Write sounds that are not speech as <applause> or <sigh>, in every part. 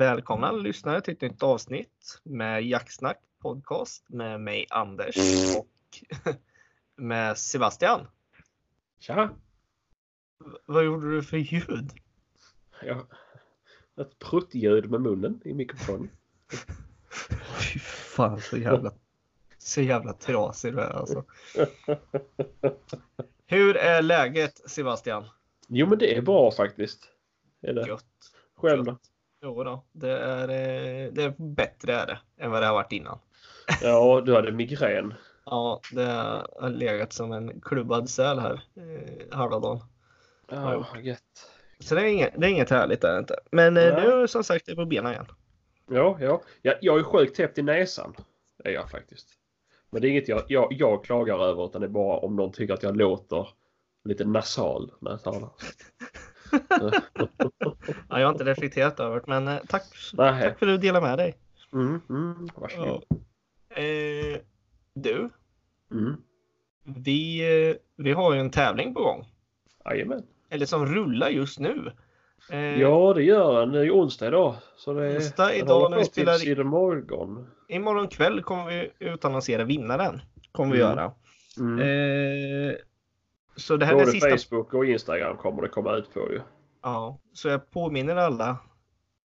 Välkomna lyssnare till ett nytt avsnitt med Jacksnack podcast med mig Anders och <laughs> med Sebastian. Tja! Vad gjorde du för ljud? Ja, ett pruttljud med munnen i mikrofonen. <laughs> Fy fan så jävla, så jävla trasig du är alltså. <laughs> Hur är läget Sebastian? Jo men det är bra faktiskt. Är det. Gött. Själv då? Jo då, det är, eh, det är bättre är det än vad det har varit innan. <laughs> Ja, du hade migrän. Ja, det har legat som en klubbad säl här eh, halva dagen. Ja, gött. Så det är inget, det är inget härligt är det inte. Men eh, Nej. nu som sagt är jag på benen igen. Ja, ja. Jag, jag är sjukt täppt i näsan. Det är jag faktiskt. Men det är inget jag, jag, jag klagar över utan det är bara om någon tycker att jag låter lite nasal när jag talar. <laughs> Ja, jag har inte reflekterat över det, men eh, tack, tack för att du delar med dig. Mm, mm, varsågod. Eh, du, Mm. vi, eh, vi har ju en tävling på gång. Jajamän. Eller som rullar just nu. Eh, Ja, det gör den. Det är onsdag idag. Så det är... Onsdag idag när vi spelar tills i morgon. Imorgon kväll kommer vi utannonsera vinnaren. Kommer vi Mm. göra. Mm. Eh, så det här är Både sista Facebook och Instagram kommer det komma ut på ju. Ja, så jag påminner alla.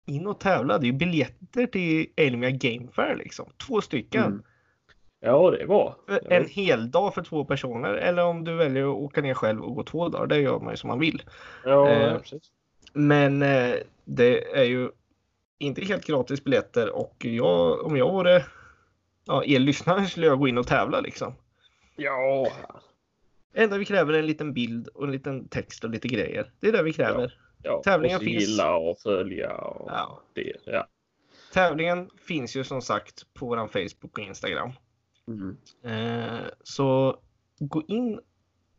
In och tävla. Det är ju biljetter till Elmia Game Fair liksom. Två stycken. Mm. Ja, det är bra. En hel dag för två personer. Eller om du väljer att åka ner själv och gå två dagar. Det gör man ju som man vill. Ja, Eh, precis. Men eh, det är ju inte helt gratis biljetter och jag, om jag vore ja, er lyssnare skulle jag gå in och tävla liksom. Ja, enda vi kräver är en liten bild och en liten text och lite grejer. Det är det vi kräver. ja. Tävlingen och finns- gilla och följa och Ja. det. Ja. Tävlingen finns ju som sagt på vår Facebook och Instagram. Mm. Eh, så gå in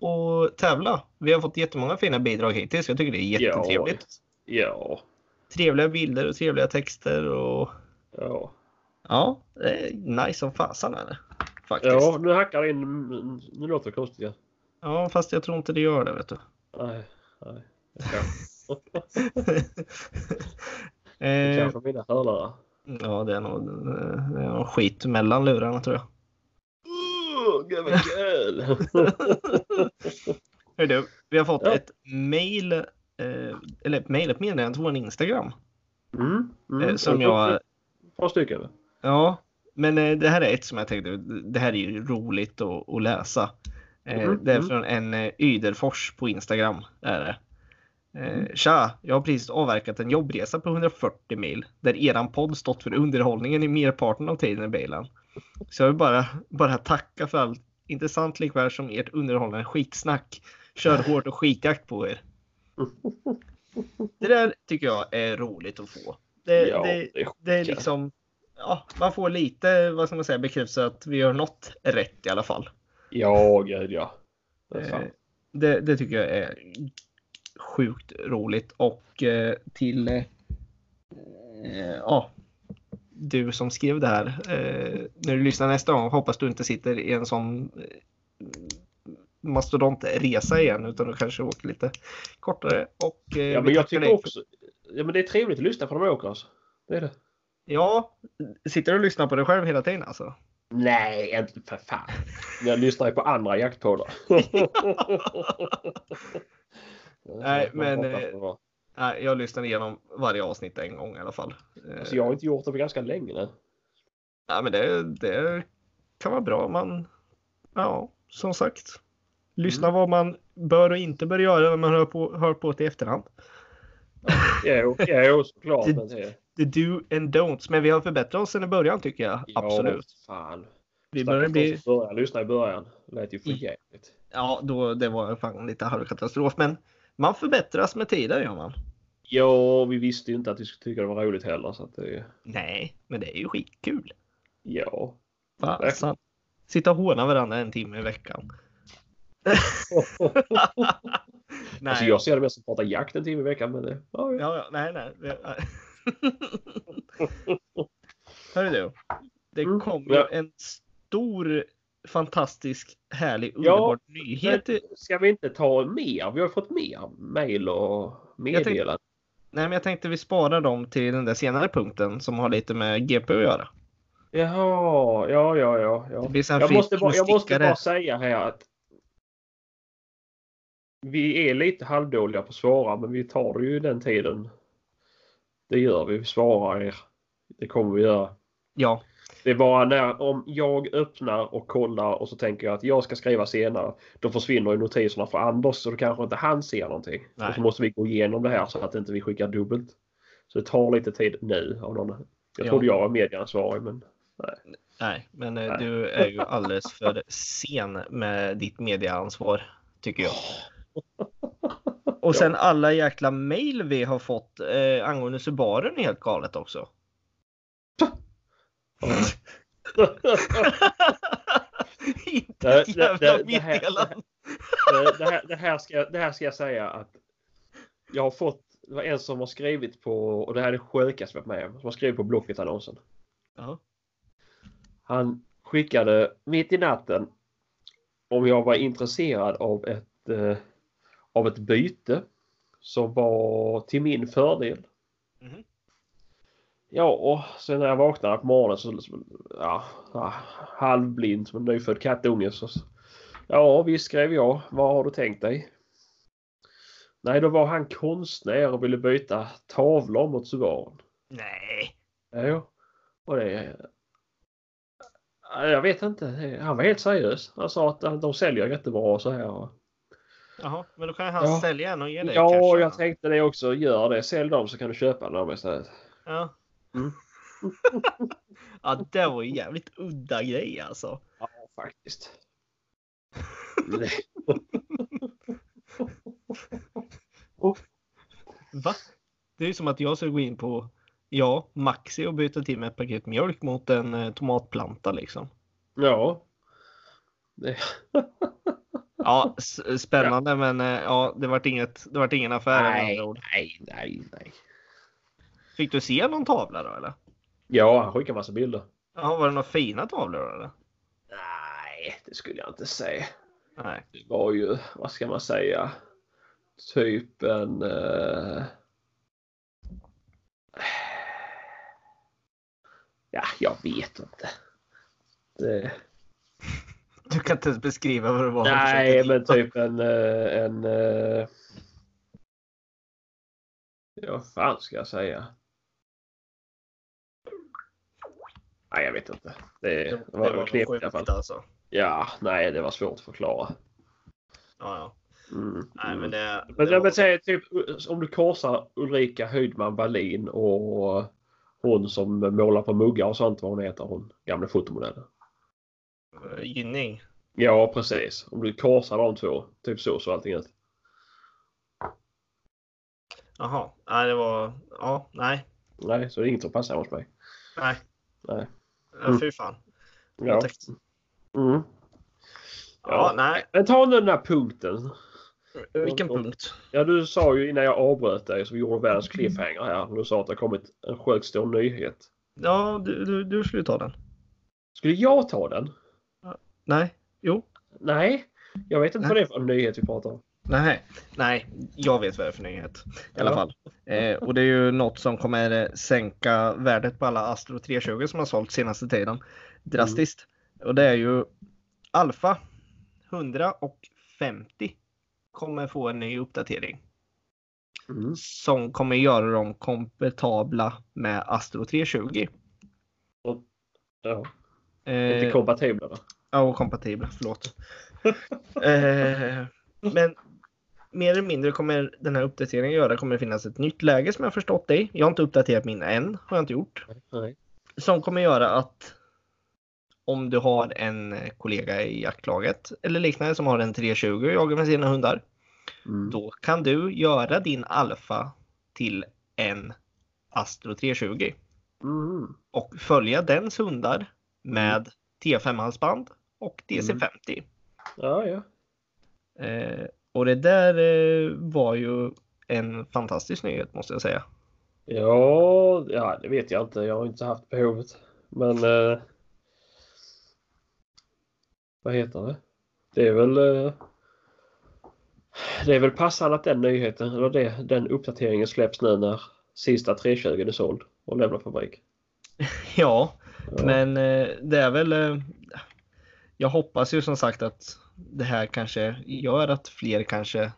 och tävla. Vi har fått jättemånga fina bidrag hittills. Jag tycker det är jättetrevligt. Ja, Trevliga bilder och trevliga texter och ja. ja, det är nice som fasen är det. Faktiskt. Ja, nu hackar in. Nu låter det konstigt. Ja. Fast jag tror inte det gör det vet du. Nej, nej. Det kan- <laughs> det eh, kanske mina hörlurar. ja, det är nog det är nog skit mellan lurarna tror jag. Åh, Gud vad kul! Hör du, vi har fått Ja. ett mail, eh, eller ett mail, ett meddelande på vår Instagram. Mm, mm. Eh, som jag, Ett par stycken. ja, men eh, det här är ett som jag tänkte, det här är ju roligt att, att läsa. Eh, Mhm, det är mm. från en eh, Yderfors på Instagram. Är det. Mm. Eh, Tja, jag har precis avverkat en jobbresa på 140 mil där eran podd stått för underhållningen i merparten av tiden i bilen. Så jag vill bara, bara tacka för allt intressant likväl som ert underhållande skitsnack. Kör hårt och skitjakt på er. <laughs> Det där tycker jag är roligt att få. Det, Ja, det, det är det är liksom, ja, man får lite, vad ska man säga, bekräftelse att vi gör något rätt i alla fall. Ja, gud ja. Det Eh. Det, det tycker jag är sjukt roligt och eh, till eh, eh, ja, du som skrev det här. Eh, när du lyssnar nästa gång hoppas du inte sitter i en sån mastodontresa igen utan du kanske åker lite kortare. Och, Ja, men jag tycker dig också... Ja, men det är trevligt att lyssna på de åker alltså. Det är det. Ja, sitter du och lyssnar på dig själv hela tiden alltså? Nej, inte för fan. <laughs> Jag lyssnar ju på andra jaktpoddar. <laughs> Nej, men, eh, Nej, jag lyssnar igenom varje avsnitt en gång i alla fall. Alltså, jag har inte gjort det på ganska länge nu. Ja, men det, det kan vara bra. Man, ja, som sagt. Lyssna vad man bör och inte bör göra när man hör på, hör på det i efterhand. Jo, jo såklart. <laughs> Det- Men det, The do and don'ts. Men vi har förbättrat oss sen i början tycker jag. ja, Absolut. Fan. Vi börjar bli, Börja lyssna i början. Det lät ju för I- jävligt. ja, då, det var fan lite halvkatastrof. Men man förbättras med tiden gör man. Ja, vi visste ju inte att vi skulle tycka det var roligt heller. Så att det, Nej, men det är ju skitkul. ja. Fasen. Sitta och håna varandra en timme i veckan. <laughs> <laughs> Nej. Alltså jag ser det mest som att prata jakt en timme i veckan. Men det, ja, ja. Ja, ja, nej, nej. <laughs> Hörru du. Det Mm, kom ja. ju en stor, fantastisk, härlig, Ja, underbar nyhet. Men ska vi inte ta mer? Vi har fått mer mail och meddelanden. Nej, men jag tänkte vi sparar dem till den där senare punkten som har lite med GP att göra. Jaha, ja, ja, ja. ja. Jag, måste bara, jag måste bara säga här att vi är lite halvdåliga på att svara men vi tar ju den tiden. Det gör vi. Vi svarar er. Det kommer vi göra. Ja, Det är bara när om jag öppnar och kollar och så tänker jag att jag ska skriva senare. Då försvinner ju notiserna för Anders så då kanske inte han ser någonting. Nej. Och så måste vi gå igenom det här så att inte vi skickar dubbelt. Så det tar lite tid nu. Av någon. Jag Ja. trodde jag var medieansvarig men nej, men eh, Nej. du är ju alldeles för sen med ditt medieansvar tycker jag. <laughs> Och sen alla jäkla mail vi har fått eh, angående Subaren är helt galet också. <laughs> Inte ett jävla meddelande. det, här, det, här ska, det här ska jag säga att jag har fått, det var en som har skrivit på, och det här är det sjukaste jag varit med om, som har skrivit på Blocket-annonsen. Ja. Han skickade mitt i natten om jag var intresserad av ett, eh, av ett byte som var till min fördel. Mhm. Ja, och sen när jag vaknade på morgonen så ja, halvblind som en nyfödd kattunge så Ja, visst skrev jag. Vad har du tänkt dig? Nej, då var han konstnär och ville byta tavlor mot Subaren. Nej. Jo. Och det... Ja, Jag vet inte. Han var helt seriös. Han sa att de säljer jättebra och så här. Jaha, men då kan han Ja. sälja en och ge dig Ja, cash. jag tänkte det också. Gör det. Sälj dem så kan du köpa dem istället. Ja. Mm. <laughs> ja, det var ju jävligt udda grej alltså. Ja, faktiskt. Va? Det är ju som att jag ska gå in på ja, Maxi och byta till med ett paket mjölk mot en eh, tomatplanta liksom. ja. Det, <laughs> Ja, spännande men eh, ja, det vart inget. Det vart ingen affär nej, nej, nej, nej. Fick du se någon tavla då eller? Ja, han skickar massa bilder. Jaha, var det några fina tavlor då, eller? Nej, det skulle jag inte säga. Nej. Det var ju, vad ska man säga, typ en... eh, Ja, jag vet inte. Det... Du kan inte ens beskriva vad det var. Nej, men typ en... eh, en eh, Ja, vad fan ska jag säga? Nej, jag vet inte. Det, Det var, var knepigt i alla fall. alltså. Ja, nej, det var svårt att förklara. Ja, ja. Mm. Nej, men det. Men, det men var- säg typ om du korsar Ulrika Höjdman Wallin och hon som målar på muggar och sånt, vad hon heter, hon gamla fotomodellen. Gynning. Ja, precis. Om du korsar de två, typ så så allting ut. Jaha, nej det var, ja, nej, Nej, så det är inget som passar hos mig. nej. Nej. Ja, Mm. fy fan. Ja. Mm. Ja, nej. Men ta nu den här punkten. Vilken Och- och- punkt? Ja, du sa ju innan jag avbröt dig så vi gjorde världens cliffhanger här. Du sa att det kommit en sjukt stor nyhet. Ja, du, du, du skulle ta den. Skulle jag ta den? Nej, jo, Nej, jag vet inte Nej. vad det är för nyhet vi pratar om. nej, nej, jag vet vad det är för nyhet. I alla fall. Eh, och det är ju något som kommer sänka värdet på alla Astro 320 som har sålt senaste tiden drastiskt. Och det är ju Alfa 100 och 50 kommer få en ny uppdatering Mm. som kommer göra dem kompatibla med Astro 320. Ja, Eh, inte kompatibla då. Ja, och kompatibla, förlåt. <laughs> eh, men mer eller mindre kommer den här uppdateringen göra kommer det finnas ett nytt läge som jag förstått dig. Jag har inte uppdaterat min än, har jag inte gjort. Nej. Som kommer göra att om du har en kollega i jaktlaget eller liknande som har en 320 och jagar med sina hundar. Mm. Då kan du göra din alfa till en Astro 320 Mm. och följa dens hundar med T5-halsband och DC50. Ja, ja. Eh, och det där eh, var ju en fantastisk nyhet måste jag säga. Ja, ja, det vet jag inte. Jag har inte haft behovet. Men... Eh, vad heter det? Det är väl... Eh, Det är väl passande att den nyheten, eller det, den uppdateringen släpps nu när sista 320 är såld och lämnar fabrik. <laughs> Ja, Ja. men eh, det är väl. Jag hoppas ju som sagt att det här kanske gör att fler kanske.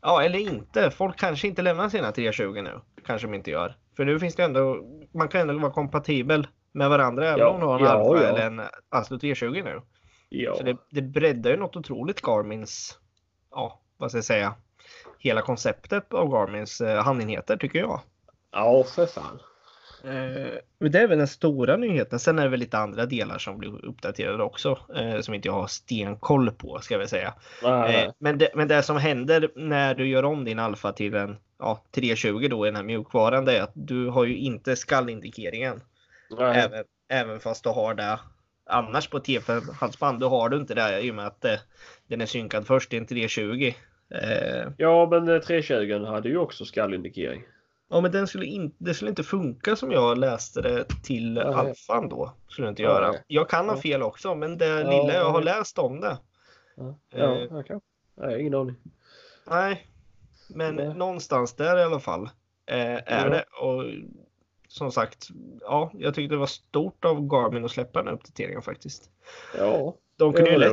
Ja, eller inte. Folk kanske inte lämnar sina 320 nu. Kanske de inte gör. För nu finns det ändå. Man kan ändå vara kompatibel med varandra även Ja, om du har en ja, Alfa ja. eller en Aslo 320 nu. Ja. Så det, det breddar ju något otroligt Garmins. Ja, vad ska jag säga? Hela konceptet av Garmins eh, handenheter tycker jag. ja, för fan. Eh, men det är väl den stora nyheten. Sen är det väl lite andra delar som blir uppdaterade också. Eh, som inte jag har stenkoll på ska vi säga. Eh, men, det, men det som händer när du gör om din alfa till en ja, 320 då i den här mjukvaran det är att du har ju inte skallindikeringen. nej. Även, även fast du har det annars på T5-halsband. Då har du inte det i och med att eh, den är synkad först i en 320. Eh, Ja, men eh, 320 hade ju också skallindikering. Ja, men den skulle in, det skulle inte funka som jag läste det till Nej. alfan då. Skulle inte Nej. göra. Jag kan ha fel också, men det Ja, lilla jag har nej. läst om det. Ja, Eh. ja, ja kanske. Nej, ingen aning. Nej, men Nej. någonstans där i alla fall eh, är Ja. det. Och som sagt, ja, jag tyckte det var stort av Garmin att släppa den här uppdateringen faktiskt. Ja, De kunde, ju lätt,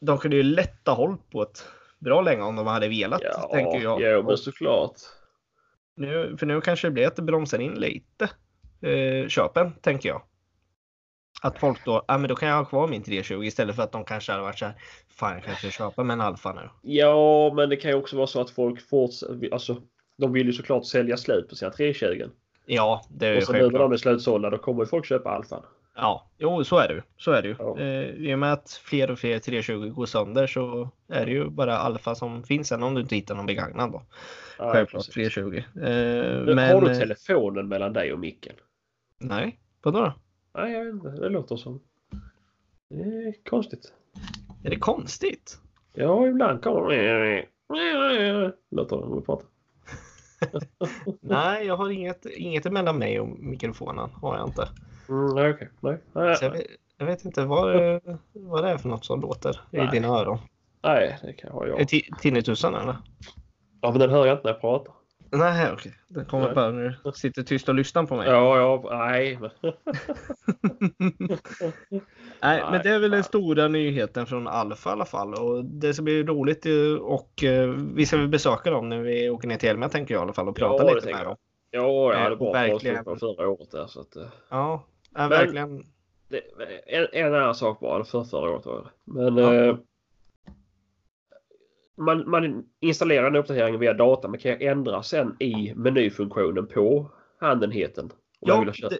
de kunde ju lätt ha hållit på ett bra länge om de hade velat, Ja, tänker jag. ja, men såklart. Nu, för nu kanske det blir att det bromsar in lite eh, köpen, tänker jag. Att folk då, ja men då kan jag ha kvar min 320 istället för att de kanske hade varit så här, fan jag kanske köper med en Alfa nu. Ja, men det kan ju också vara så att folk fortsätter, alltså de vill ju såklart sälja slut på sina 320. Ja, det är ju Och så nu när självklart. de är slutsålda då kommer ju folk köpa Alfan. Ja, jo så är det ju. Så är det ju. Ja. Eh, I och med att fler och fler 320 går sönder så är det ju bara Alfa som finns sen om du inte hittar någon begagnad då. Ja, Självklart precis. 320. Eh, Men, men, har du eh, telefonen mellan dig och micken? Nej, vadå då? Nej, jag vet inte. Det låter som... Det är konstigt. Är det konstigt? Ja, ibland kommer det... Låter det när vi pratar. Nej, jag har inget, inget mellan mig och mikrofonen. Har jag inte. Mm, nej, okej. Nej. Nej, jag, vet, jag vet inte vad, vad det är för något som låter i Nej. dina öron. nej, det kan ha Är jag. det ti- tinnitusen eller? Ja, men den hör jag inte när jag pratar. Nej, okej. Den kommer bara du sitter tyst och lyssnar på mig. Ja, ja, nej. <laughs> Nej, men det är väl den stora nyheten från Alfa i alla fall. Och det ska bli roligt och eh, vi ska väl besöka dem när vi åker ner till Elmia tänker jag i alla fall och Ja, prata det lite med jag. dem. Ja, jag hade Eh, bra förra året där så att... eh, Ja, ja verkligen. Det, en, en annan sak bara, för förra året var det. Men Ja. eh, man, man installerar en uppdatering via data men kan ändra sen i menyfunktionen på handenheten. Ja, det, det,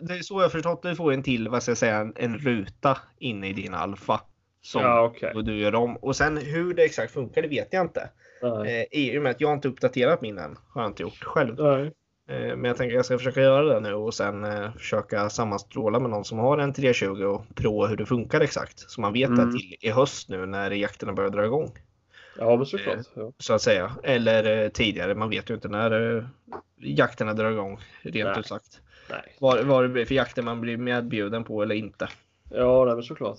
det, är, så jag förstått. Du får en till, vad ska jag säga, en, en ruta inne i din Alfa. Som ja och du gör om. Och sen hur det exakt funkar, det vet jag inte. Nej. Eh, I och med att jag inte uppdaterat min än. Har jag inte gjort själv. Nej. Eh, men jag tänker jag ska försöka göra det nu och sen eh, försöka sammanstråla med någon som har en 320 och prova hur det funkar exakt. Så man vet Mm. det till i höst nu när jakterna börjar dra igång. Ja men såklart. Ja. Så att säga. Eller eh, tidigare. Man vet ju inte när eh, jakterna drar igång. Rent ut sagt. Nej. Vad, vad det blir för jakter man blir medbjuden på eller inte. Ja, nej, men såklart.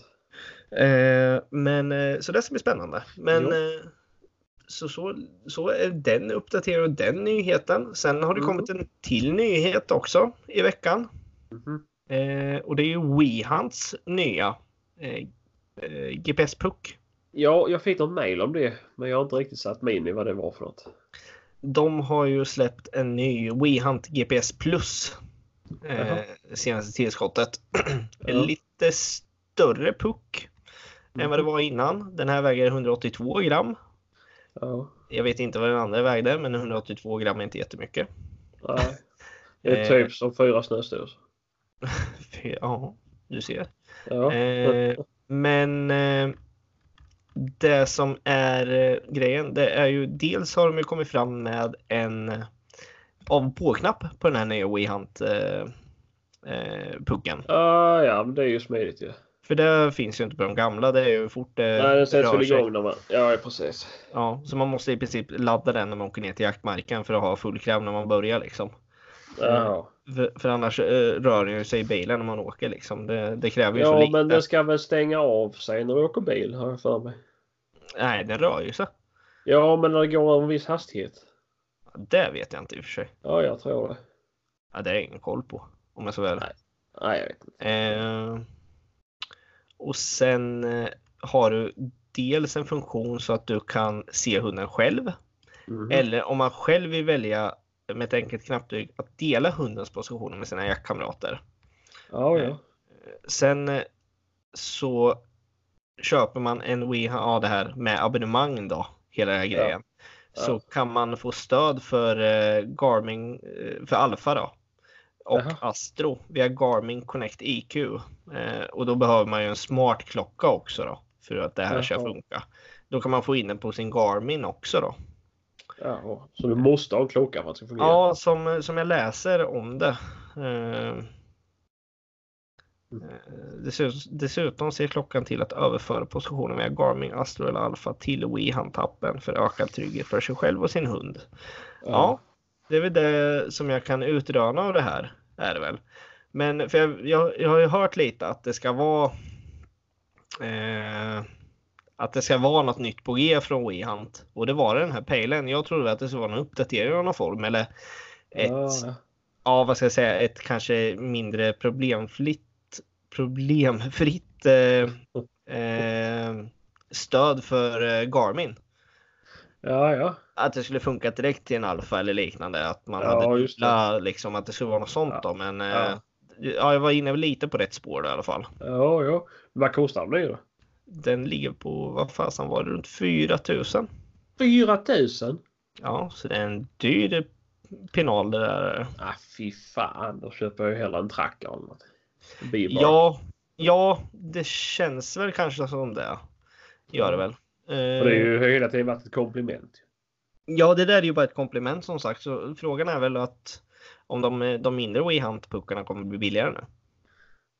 Eh, men eh, så det ska bli spännande. Men Jo. Så, så, så är den uppdateringen och den nyheten. Sen har det Mm. kommit en till nyhet också i veckan. Mhm. Eh, och det är ju WeHunts nya eh, eh, GPS-puck. Ja, jag fick något mail om det men jag har inte riktigt satt mig in i vad det var för något. De har ju släppt en ny WeHunt GPS Plus. Eh, senaste tillskottet. <clears throat> en lite större puck än vad det Mhm. var innan. Den här väger 182 gram. Ja. Jag vet inte vad den andra vägde, men 182 gram är inte jättemycket. Nej. <laughs> Det är Eh. typ som fyra snöstor. <laughs> Ja, du ser. Ja. Eh, men eh, det som är eh, grejen, det är ju dels har de ju kommit fram med en eh, av på-knapp på den här nya WeHunt eh, eh, pucken. Ah, ja, men det är ju smidigt ju. För det finns ju inte på de gamla. Det är ju fort det Nej, den sätts väl igång när man... Ja, precis. Ja, så man måste i princip ladda den när man åker ner till jaktmarken för att ha full krav när man börjar liksom. Ja, För, för annars eh, rör den ju sig i bilen när man åker liksom. Det, det kräver ju så ja lite. men den ska väl stänga av sig när du åker bil har jag för mig. Nej, den rör ju sig. Ja, men det går en viss hastighet. Det vet jag inte i och för sig. Ja, jag tror det. Ja, det jag ingen koll på. Om jag så är Nej. Nej, jag vet inte. Eh, och sen eh, har du dels en funktion så att du kan se hunden själv. Mhm. Eller om man själv vill välja med ett enkelt knapptryck att dela hundens positioner med sina jaktkamrater. Ja, ja. Sen eh, så köper man en ja det här med abonnemang då, hela den här Ja. grejen. Så Ja. kan man få stöd för eh, Garmin, eh, för Alfa då. Och Jaha. Astro via Garmin Connect IQ. Eh, och då behöver man ju en smart klocka också då. För att det här ska Jaha. funka. Då kan man få in den på sin Garmin också då. ja. Så du måste ha en klocka för att det ska fungera? Ja, som, som jag läser om det. Eh, Mm. eh, dessutom, dessutom ser klockan till att överföra positionen via Garmin, Astro eller Alpha till Wii-handtappen för ökad trygghet för sig själv och sin hund. Ja, det är väl det som jag kan utröna av det här. Är det väl. Men för jag, jag, jag har ju hört lite att det ska vara eh, att det ska vara något nytt på G från WeHunt. Och det var den här pejlen. Jag trodde att det skulle vara en uppdatering av någon form eller ett, Ja, ja. ja. vad ska jag säga, ett kanske mindre problemfritt problemfritt eh, eh, stöd för eh, Garmin. ja, ja. Att det skulle funka direkt till en alfa eller liknande. Att man Ja, hade dubbla, liksom att det skulle vara något sånt Ja. då. Men Ja. eh, ja, jag var inne lite på rätt spår där, i alla fall. Ja, ja. Vad kostar den då? Den ligger på, vad fasen var det, runt 4000. 4000? Ja, så det är en dyr pinal det där. Ah, fy fan. Då köper jag ju hellre en tracker eller något. Ja, ja, det känns väl kanske som det. Gör det väl. För det Eh, ju hela tiden varit ett komplement. Ja, det där är ju bara ett komplement som sagt. Så frågan är väl att om de, de mindre WeHunt-puckarna kommer bli billigare nu.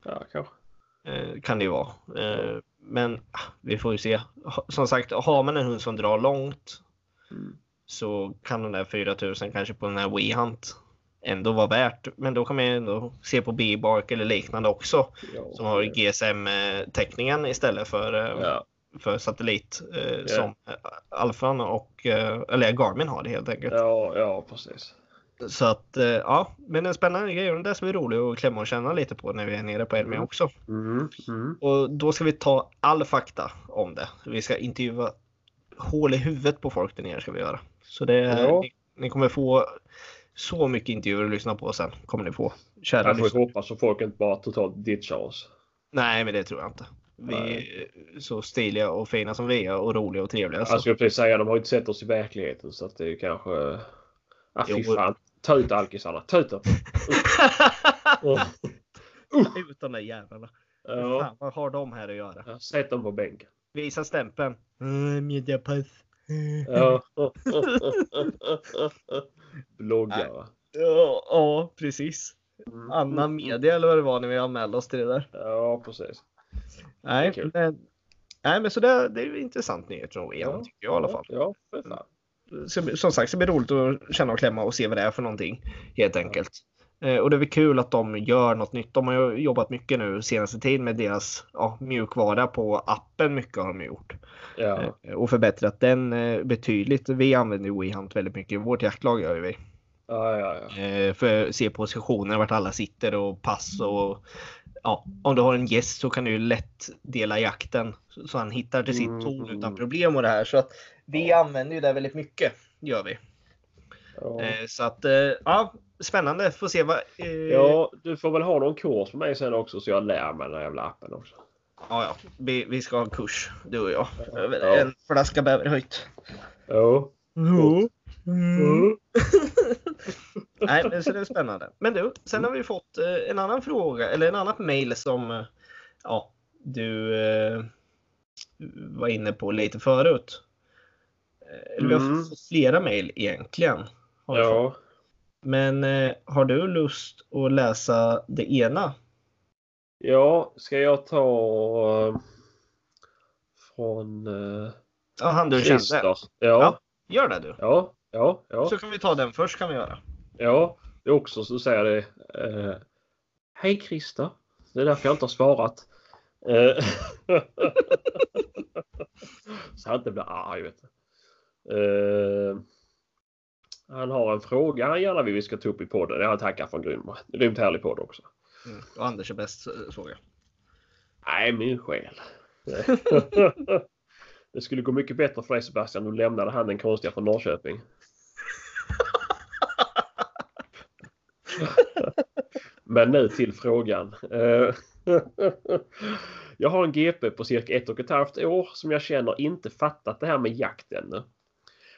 Ja, kanske. Eh, kan det ju vara. Eh, men ah, vi får ju se. Som sagt, har man en hund som drar långt Mm. så kan den där 4000 kanske på den här WeHunt ändå vara värt. Men då kan man ju ändå se på B-Bark eller liknande också Ja, som har GSM-täckningen istället för, eh, Ja, för satellit eh, Ja. som eh, Alfan och eh, eller Garmin har det helt enkelt. ja, ja precis. Så att eh, ja, men en spännande grej och den där ska bli rolig att klämma och känna lite på när vi är nere på Elmia Mm. också. Mm. Mm. Och då ska vi ta all fakta om det. Vi ska intervjua hål i huvudet på folk där nere ska vi göra. Så det, Ja. ni, ni kommer få så mycket intervjuer att lyssna på sen. Kommer ni få. Kära Jag får lyssnare. hoppas så folk inte bara totalt ditchar oss. Nej, men det tror jag inte. Vi är så stiliga och fina som vi är och roliga och trevliga. Så. Jag skulle precis säga de har ju inte sett oss i verkligheten så att det är kanske... Ah, fy Jo. fan. Ta ut alkisarna. Ta ut dem. <laughs> Oh. Ut de där jävlarna. Ja. Fan, vad har de här att göra? Sätt dem på bänken. Visa stämpeln. Mm, Mediapass. Ja. Bloggare. Ja, ja, precis. Mm. Anna Media eller vad det var när vi anmälde oss till det där. Ja, precis. Nej, men, nej, men så det, det är intressant nyhet från VM Ja. tycker jag i alla fall. Ja, fan. Så, som sagt, så blir det roligt att känna och klämma och se vad det är för någonting helt enkelt. Eh, och det är väl kul att de gör något nytt. De har jobbat mycket nu senaste tiden med deras ja, mjukvara på appen. Mycket har de gjort Ja. Eh, och förbättrat den eh, betydligt. Vi använder WeHunt väldigt mycket vårt jaktlag gör vi. Ja, ja, ja. Eh, för att se positioner vart alla sitter och pass och ja, om du har en gäst så kan du lätt dela jakten så han hittar till sitt Mm, torn mm. utan problem och det här. Så att vi använder ju det väldigt mycket. Gör vi. Ja. Eh, så att eh, ja, spännande. Får se vad. Eh, ja, du får väl ha någon kurs med mig sen också så jag lär mig den här jävla appen också. ja, ja. Vi, vi ska ha en kurs du och jag. Ja. En flaska bäverhöjt. Ja. Jo. Mm. <laughs> <laughs> Nej, men så det är spännande. Men du, sen har vi fått eh, en annan fråga eller en annat mail som eh, ja, du eh, var inne på lite förut. Eh, Eller vi har Mm. fått flera mail egentligen. Ja. Men eh, har du lust att läsa det ena? Ja, ska jag ta eh, från uh, Ja, han du Christer? kände. Ja. Ja. Gör det du. Ja. Ja. Ja. Så kan vi ta den först kan vi göra. Ja. Det är också så säger det. eh, Hej Christer. Det är därför jag inte har svarat. Eh, <laughs> så han inte blir arg vet. Uh, han har en fråga han gärna vill vi ska ta upp i podden. Det har han tackat för en grym, grymt härlig podd också. Mm. Och Anders är bäst fråga. Nej, min själ. <laughs> <laughs> det skulle gå mycket bättre för dig Sebastian. Du lämnade han den konstiga från Norrköping. Men nu till frågan. Eh, jag har en GP på cirka ett och ett halvt år som jag känner inte fattat det här med jakt ännu.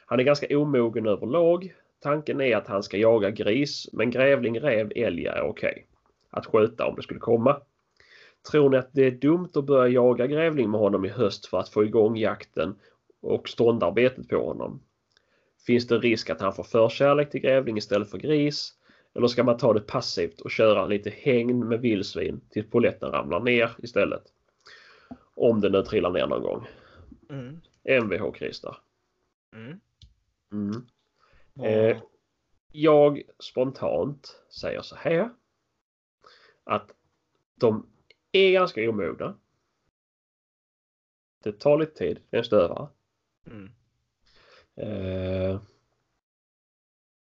Han är ganska omogen överlag. Tanken är att han ska jaga gris men grävling, räv, älg är okej. Okay. Att skjuta om det skulle komma. Tror ni att det är dumt att börja jaga grävling med honom i höst för att få igång jakten och ståndarbetet på honom? Finns det risk att han får förkärlek till grävling istället för gris? Eller ska man ta det passivt och köra lite hängn med vildsvin tills poletten ramlar ner istället? Om den nu trillar ner någon gång. Mm. Mvh Christer. Mm. Mm. Eh, jag spontant säger så här. Att de är ganska omogna. Det tar lite tid. Det är en stövare. Mm. Eh,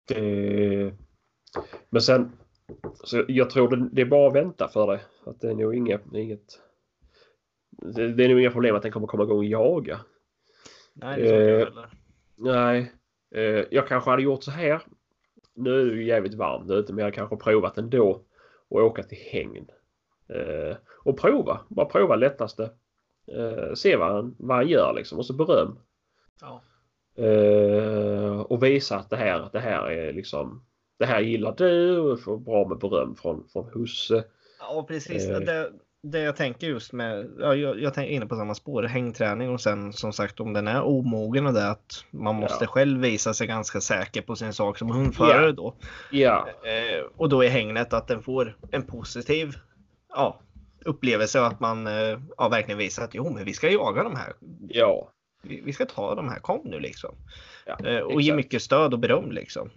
det, men sen så jag tror det, det är bara att vänta för det. Att det är nog inget, inget det, det är nog inga problem att den kommer komma igång och jaga. Nej, det tror jag eh, Nej. Eh, jag kanske hade gjort så här. Nu är det ju jävligt varmt ute men jag kanske provat ändå att åka till hängn. Eh, och prova. Bara prova lättaste. Eh, se vad han, vad han gör liksom och så beröm. Ja. Eh, och visa att det här, det här är liksom det här gillar du och får bra med beröm från, från husse. Ja precis. Eh. Det, det jag tänker just med, ja, jag, jag tänker inne på samma spår, hängträning och sen som sagt om den är omogen och det att man måste ja. själv visa sig ganska säker på sin sak som hundförare yeah. då. Ja. Eh, och då är hängnet att den får en positiv ja, upplevelse och att man eh, ja, verkligen visar att jo men vi ska jaga de här. Ja. Vi, ska ta de här, kom nu liksom. Ja, eh, och ge mycket stöd och beröm liksom.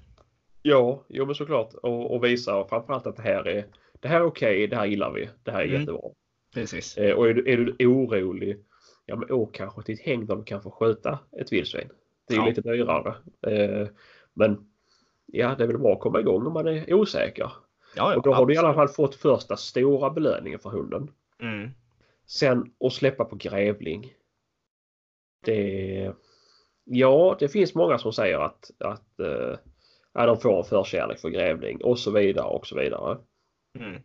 Ja, jo men såklart och, och visa framförallt att det här är det här är okej, okay, det här gillar vi, det här är mm. jättebra. Precis. Eh, och är du, är du orolig, ja men åk kanske till ett häng där du kan få skjuta ett vildsvin. Det är ja. lite dyrare. Eh, men ja, det är väl bra att komma igång om man är osäker. Ja, ja, och då har absolut. du i alla fall fått första stora belöningen för hunden. Mm. Sen att släppa på grävling. Det... Ja, det finns många som säger att, att ja, de får en förkärlek för grävling och så vidare och så vidare. Mm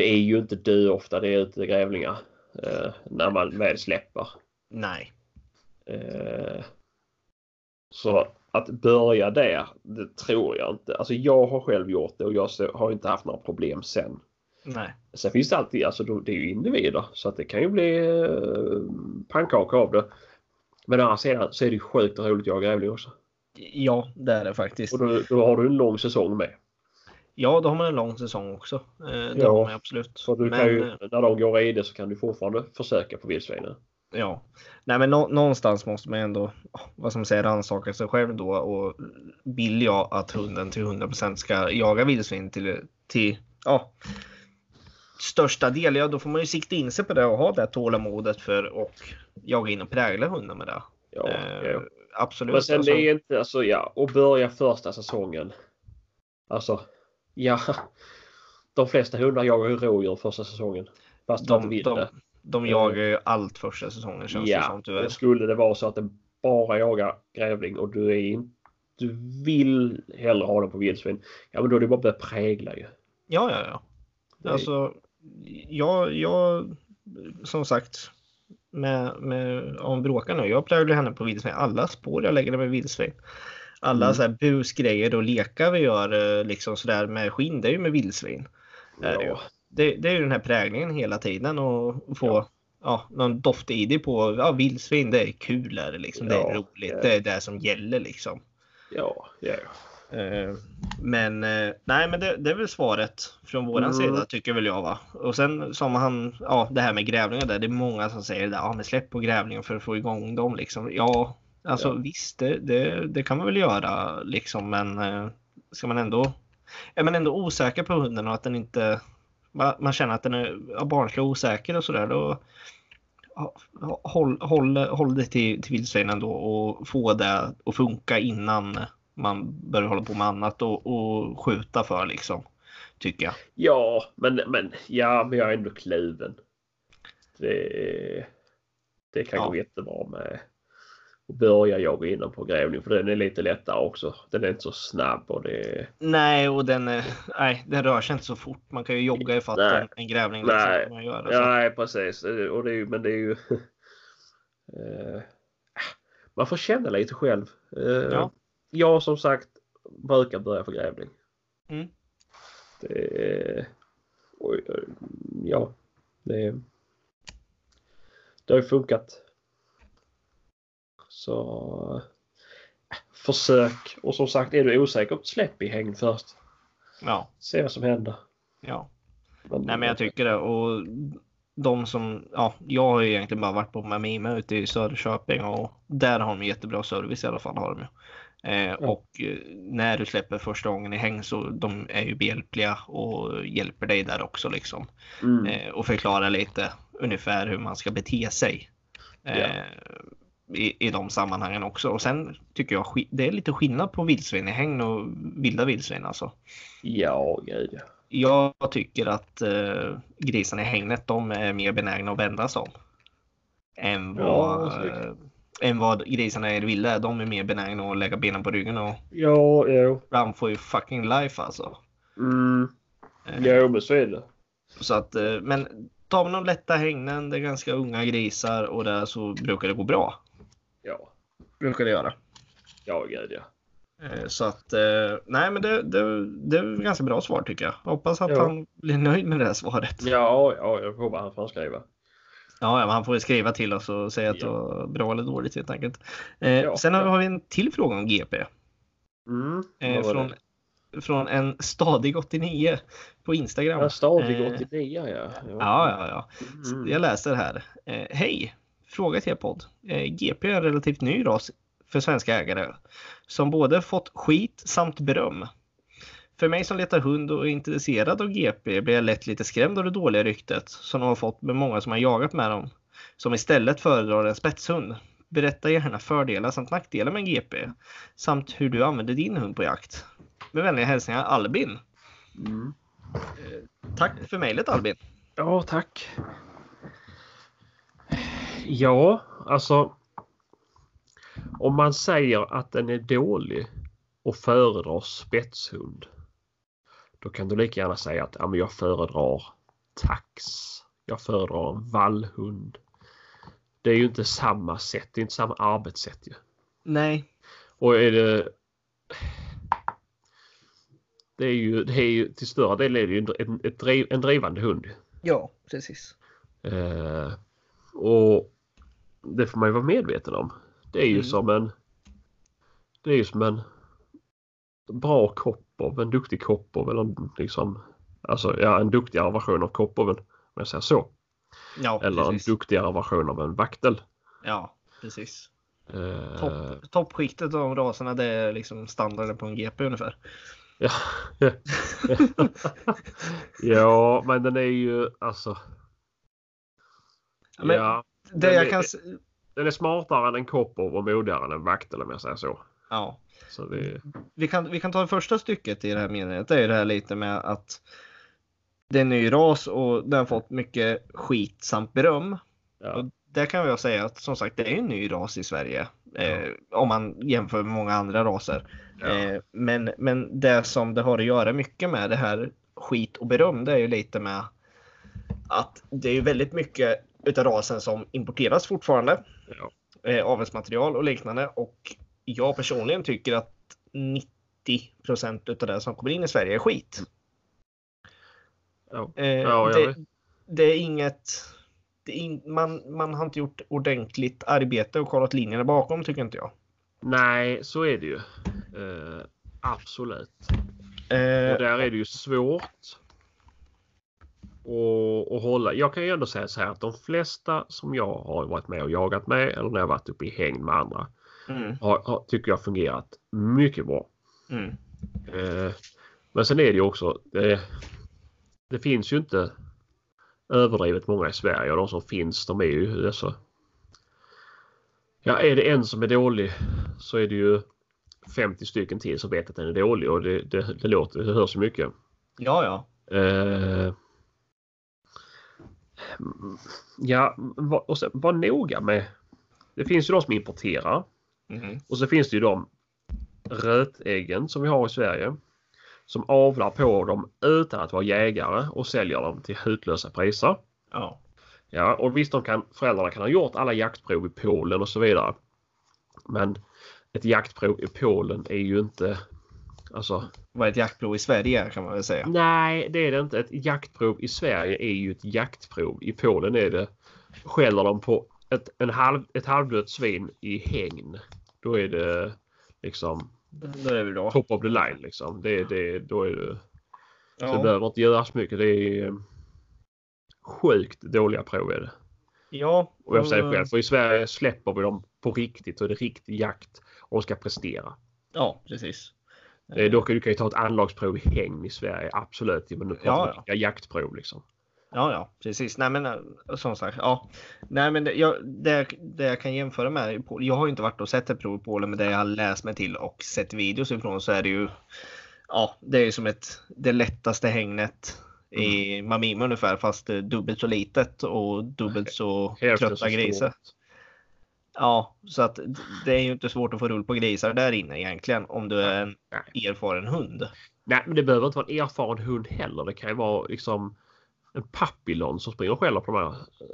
det är ju inte du ofta det är ute grävlingar eh, när man väl släpper. Nej. Eh, så att börja där, det tror jag inte. Alltså jag har själv gjort det och jag har inte haft några problem sen. Nej. Sen finns det alltid, alltså det är ju individer så att det kan ju bli eh, pannkaka av det. Men å andra sidan så är det sjukt roligt att jaga grävling också. Ja, det är det faktiskt. Och då, då har du en lång säsong med. Ja, då har man en lång säsong också. Eh, det ja, har man absolut. Så du men, kan ju, när de går i det så kan du fortfarande försöka på vildsvinen. Ja, nej men nå någonstans måste man ändå, vad som säger, rannsaka sig själv då och vill jag att hunden till 100% ska jaga vildsvin till, till ja, största del, ja då får man ju sikta in sig på det och ha det tålamodet för att jaga in och prägla hunden med det. Ja, eh, ja. Absolut. Men sen alltså, det är inte, alltså ja, och börja första säsongen. Alltså Ja, de flesta hundar jagar ju rådjur första säsongen. Fast de, vill de, de jagar ju allt första säsongen känns ja, det som tyvärr. skulle det vara så att den bara jagar grävling och du är in, du vill hellre ha den på vildsvin. Ja men då är det bara att börja prägla ju. Ja, ja, ja. Det... Alltså, jag, jag som sagt med, med om bråkar nu. Jag präglar henne på vildsvin. Alla spår jag lägger med vildsvin alla mm. så här busgrejer och lekar vi gör eh, liksom sådär med skinn, det är ju med vildsvin. Ja. Det, det är ju den här präglingen hela tiden och få ja. ja någon doft-id på ja, vildsvin, det är kul är det liksom. Ja, det är roligt, ja. det är det som gäller liksom. Ja, ja. Eh, men nej, men det, det, är väl svaret från våran mm. sida tycker väl jag va. Och sen som han, ja det här med grävlingar där, det är många som säger det, ja men släpp på grävlingar för att få igång dem liksom. Ja, Alltså ja. visst, det, det, det, kan man väl göra liksom, men eh, ska man ändå är man ändå osäker på hunden och att den inte man, känner att den är barnslig och osäker och sådär då håll, håll, håll det till, till vildsvinen då och få det att funka innan man börjar hålla på med annat och, och skjuta för liksom. Tycker jag. Ja, men, men, ja, men jag är ändå kluven. Det, det kan ja. gå jättebra med att börja jaga innan på grävning för den är lite lättare också. Den är inte så snabb och det... Nej, och den, nej, den rör sig inte så fort. Man kan ju jogga i fatt en, en grävling. Liksom, nej, man göra, så. nej precis. Och det är, men det är ju... <laughs> Eh, man får känna lite själv. Eh, ja. Jag som sagt brukar börja för grävling. Mm. Det, oj, ja, det, det har ju funkat. Så försök och som sagt är du osäker släpp i hägn först. Ja. Se vad som händer. Ja. Men, Nej men jag tycker det och de som, ja, jag har ju egentligen bara varit på Mamima ute i Söderköping och där har de jättebra service i alla fall. Har de ju. Ja. Och eh, när du släpper första gången i häng så de är ju behjälpliga och hjälper dig där också liksom. Mm. Eh, och förklarar lite ungefär hur man ska bete sig. Eh, I, I de sammanhangen också. Och sen tycker jag det är lite skillnad på vildsvin i hägn och vilda vildsvin alltså. Ja, gud ja. Jag tycker att eh, grisarna i hängnet de är mer benägna att vända sig om. Än vad, ja, än vad grisarna vilda är. De är mer benägna att lägga benen på ryggen och ja, ja. run for your fucking life alltså. Mm. Eh, jo, men så är det. Så att, eh, men tar man de lätta hängnen, det är ganska unga grisar och där så brukar det gå bra. Ja. Brukar det göra. Ja, gud ja. Eh, så att, nej men det, det, det är ett ganska bra svar tycker jag. Hoppas att ja. han blir nöjd med det här svaret. Ja, ja jag hoppas han får skriva. Ja, han får skriva till oss och säga att det var bra eller dåligt helt enkelt. Eh, ja, sen har vi en till fråga om GP. Mm, eh, från, från en stadig 89 på Instagram. Ja, stadig 89 eh, ja. Ja, ja, ja. Mm. Jag läser här. Eh, Hej! Fråga till er podd. Eh, GP är en relativt ny ras för svenska ägare som både fått skit samt beröm. För mig som letar hund och är intresserad av GP blir jag lätt lite skrämd av det dåliga ryktet som de har fått med många som har jagat med dem. Som istället föredrar en spetshund. Berätta gärna fördelar samt nackdelar med en GP. Samt hur du använder din hund på jakt. Med vänliga hälsningar Albin. Mm. Eh, tack för mejlet Albin. Ja, tack. Ja, alltså. Om man säger att den är dålig och föredrar spetshund då kan du lika gärna säga att ja, men jag föredrar tax. Jag föredrar en vallhund. Det är ju inte samma sätt. Det är inte samma arbetssätt ju. Nej. Och är det... Det är ju, det är ju till större del är det ju en, ett driv, en drivande hund. Ja, precis. Eh, och det får man ju vara medveten om. Det är ju mm. som en... Det är ju som en bra kopp Kopov, en duktig Kopov eller liksom Alltså ja, en duktigare version av Kopoven om jag säger så. Ja, eller precis. en duktigare version av en vaktel. Ja, precis. Uh... Topp, toppskiktet av raserna det är liksom standarden på en GP ungefär. Ja. <laughs> ja, men den är ju alltså. Men ja, det jag är, kan... Den är smartare än en Kopov och modigare än en vaktel om jag säger så. Ja. Så det... vi, kan, vi kan ta det första stycket i det här meningen. Det är det här lite med att det är en ny ras och den har fått mycket skit samt beröm. Ja. Och där kan jag säga att som sagt det är en ny ras i Sverige. Ja. Eh, om man jämför med många andra raser. Ja. Eh, men, men det som det har att göra mycket med det här skit och beröm det är ju lite med att det är väldigt mycket utav rasen som importeras fortfarande. Ja. Eh, avelsmaterial och liknande och jag personligen tycker att 90 procent av det som kommer in i Sverige är skit. Ja. Eh, ja, det, det, är inget. Det är in, man, man har inte gjort ordentligt arbete och kollat linjerna bakom tycker inte jag. Nej, så är det ju. Eh, absolut. Eh, och där är det ju svårt. Och, och hålla. Jag kan ju ändå säga så här att de flesta som jag har varit med och jagat med eller när jag varit uppe i häng med andra mm. har, har, tycker jag fungerat mycket bra. Mm. Eh, men sen är det ju också. Det, det finns ju inte. överdrivet många i Sverige och de som finns de är ju dessa. Ja, är det en som är dålig så är det ju 50 stycken till som vet att den är dålig och det, det, det låter, det hörs så mycket. Ja, ja. Eh, ja, och sen, var noga med. Det finns ju de som importerar Mhm. och så finns det ju de rötäggen som vi har i Sverige. Som avlar på dem utan att vara jägare och säljer dem till hutlösa priser. Ja. Ja, och visst de kan, föräldrarna kan ha gjort alla jaktprov i Polen och så vidare. Men ett jaktprov i Polen är ju inte... Alltså, Vad ett jaktprov i Sverige är, kan man väl säga. nej det är det inte. Ett jaktprov i Sverige är ju ett jaktprov. I Polen är det... Skäller de på ett, en halv, ett halvdött svin i hägn. Då är det liksom Då är det top of the line liksom. Det, det, då är det... Så det Ja. behöver inte göras mycket. Det är eh, sjukt dåliga prov är det. ja. Och jag säger själv, för i Sverige släpper vi dem på riktigt och det är riktig jakt och de ska prestera. Ja, precis. Eh, Dock du kan ju ta ett anlagsprov i hägn i Sverige, absolut. Men nu pratar Ja, vi ja. jaktprov liksom. Ja, ja, precis. Nej, men eh, som sagt, ja. Nej, men det, jag, det, det jag kan jämföra med, jag har ju inte varit och sett ett prov i Polen, men det jag har läst mig till och sett videos ifrån så är det ju, ja, det är ju som ett, det lättaste hängnet i Mamima ungefär, fast eh, dubbelt så litet och dubbelt så så trötta grisar. Ja, så att det är ju inte svårt att få rull på grisar där inne egentligen om du är en erfaren hund. Nej, men det behöver inte vara en erfaren hund heller. Det kan ju vara liksom en papillon som springer och skäller på de här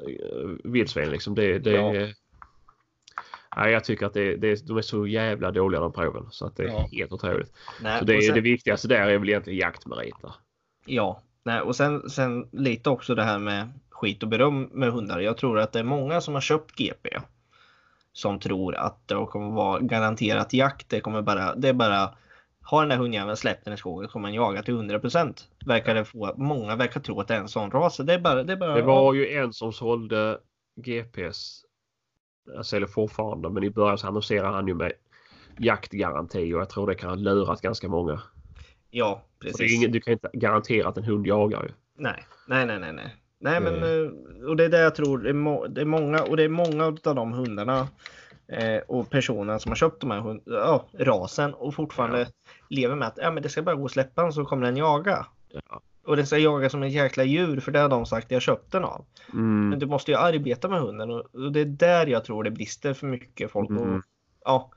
eh, vildsvinen. Liksom. Det, det, Ja. Nej, jag tycker att det, det, de är så jävla dåliga de proven så att det är Ja. helt otroligt. Nej, Så det, sen- det viktigaste där är väl egentligen jaktmeriter. Ja, nej, och sen, sen lite också det här med skit och beröm med hundar. Jag tror att det är många som har köpt GP som tror att det kommer vara garanterat jakt. Det kommer bara, det är bara har den där hundjäveln släppt den i skogen kommer den jaga till 100% Verkar det få, många verkar tro att det är en sån ras. Det är bara, det är bara Det var ju en som sålde GPS. Jag säljer fortfarande men i början så annonserade han ju med jaktgaranti och jag tror det kan ha lurat ganska många. ja, precis. ingen, du kan inte garantera att en hund jagar ju. Nej, nej, nej, nej, nej. Nej, men Mm. eh, och det är det jag tror. Det är, må, det är många och det är många av de hundarna eh, och personerna som har köpt de här hund, ja, rasen och fortfarande lever med att ja, men det ska bara gå och släppa den så kommer den jaga. Ja. Och den ska jaga som ett jäkla djur för det har de sagt jag köpt den av. Men Mm. du måste ju arbeta med hunden och, och det är där jag tror det brister för mycket folk. Och, Mm. ja,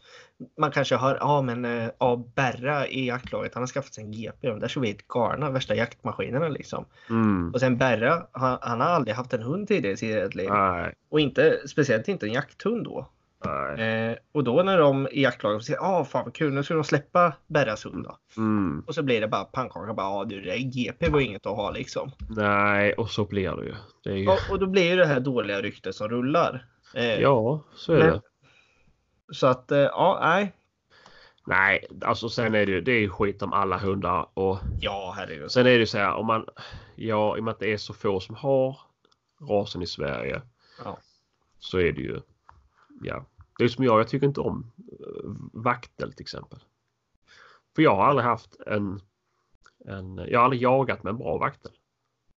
man kanske hör, ja men eh, ja, Berra i jaktlaget, han har skaffat sig en GP. De där så vi helt galna, värsta jaktmaskinerna liksom. Mm. Och sen Berra, han, han har aldrig haft en hund tidigare i sitt liv. Nej, Och inte, speciellt inte en jakthund då. Eh, och då när de i jaktlaget säger, ja fan vad kul, nu ska de släppa Berras hund då. Mm. Och så blir det bara pannkaka, bara, ja du det GP var inget att ha liksom. Nej, och så blir det ju. Det ju... Och, och då blir ju det här dåliga ryktet som rullar. Eh, Ja, så är Men- det. Så att, eh, ja, nej. Nej, alltså sen är det ju det är ju skit om alla hundar och Ja, herregud. sen är det ju så här om man ja, i och med att det är så få som har rasen i Sverige. Ja. Så är det ju ja, det är som jag. Jag tycker inte om eh, vaktel till exempel. För jag har aldrig haft en, en jag har aldrig jagat med en bra vaktel.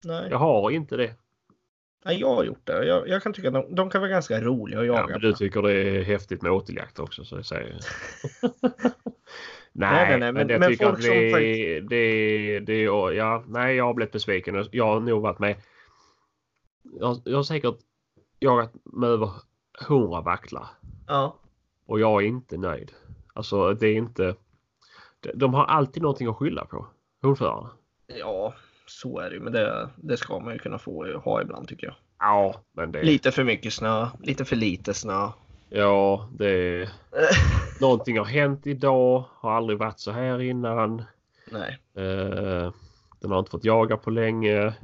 Nej. Jag har inte det. nej, jag har gjort det. Jag, jag kan tycka att de, de kan vara ganska roliga att Ja, jaga. men du tycker det är häftigt med åteljakt också så jag <laughs> säger. Nej, nej, nej, men, men- jag men tycker att det, faktiskt- det, det, ja, nej, jag har blivit besviken. Jag har nog varit med. Jag, jag har säkert jagat med över hundra vaktlar Ja. och jag är inte nöjd. Alltså det är inte. de- har alltid någonting att skylla på. Hundförarna. ja, så är det ju. Men det, det ska man ju kunna få ha ibland tycker jag. Ja, men det. Lite för mycket snö, lite för lite snö. Ja, det. <laughs> Någonting har hänt idag. Har aldrig varit så här innan. Nej. Eh, den har inte fått jaga på länge.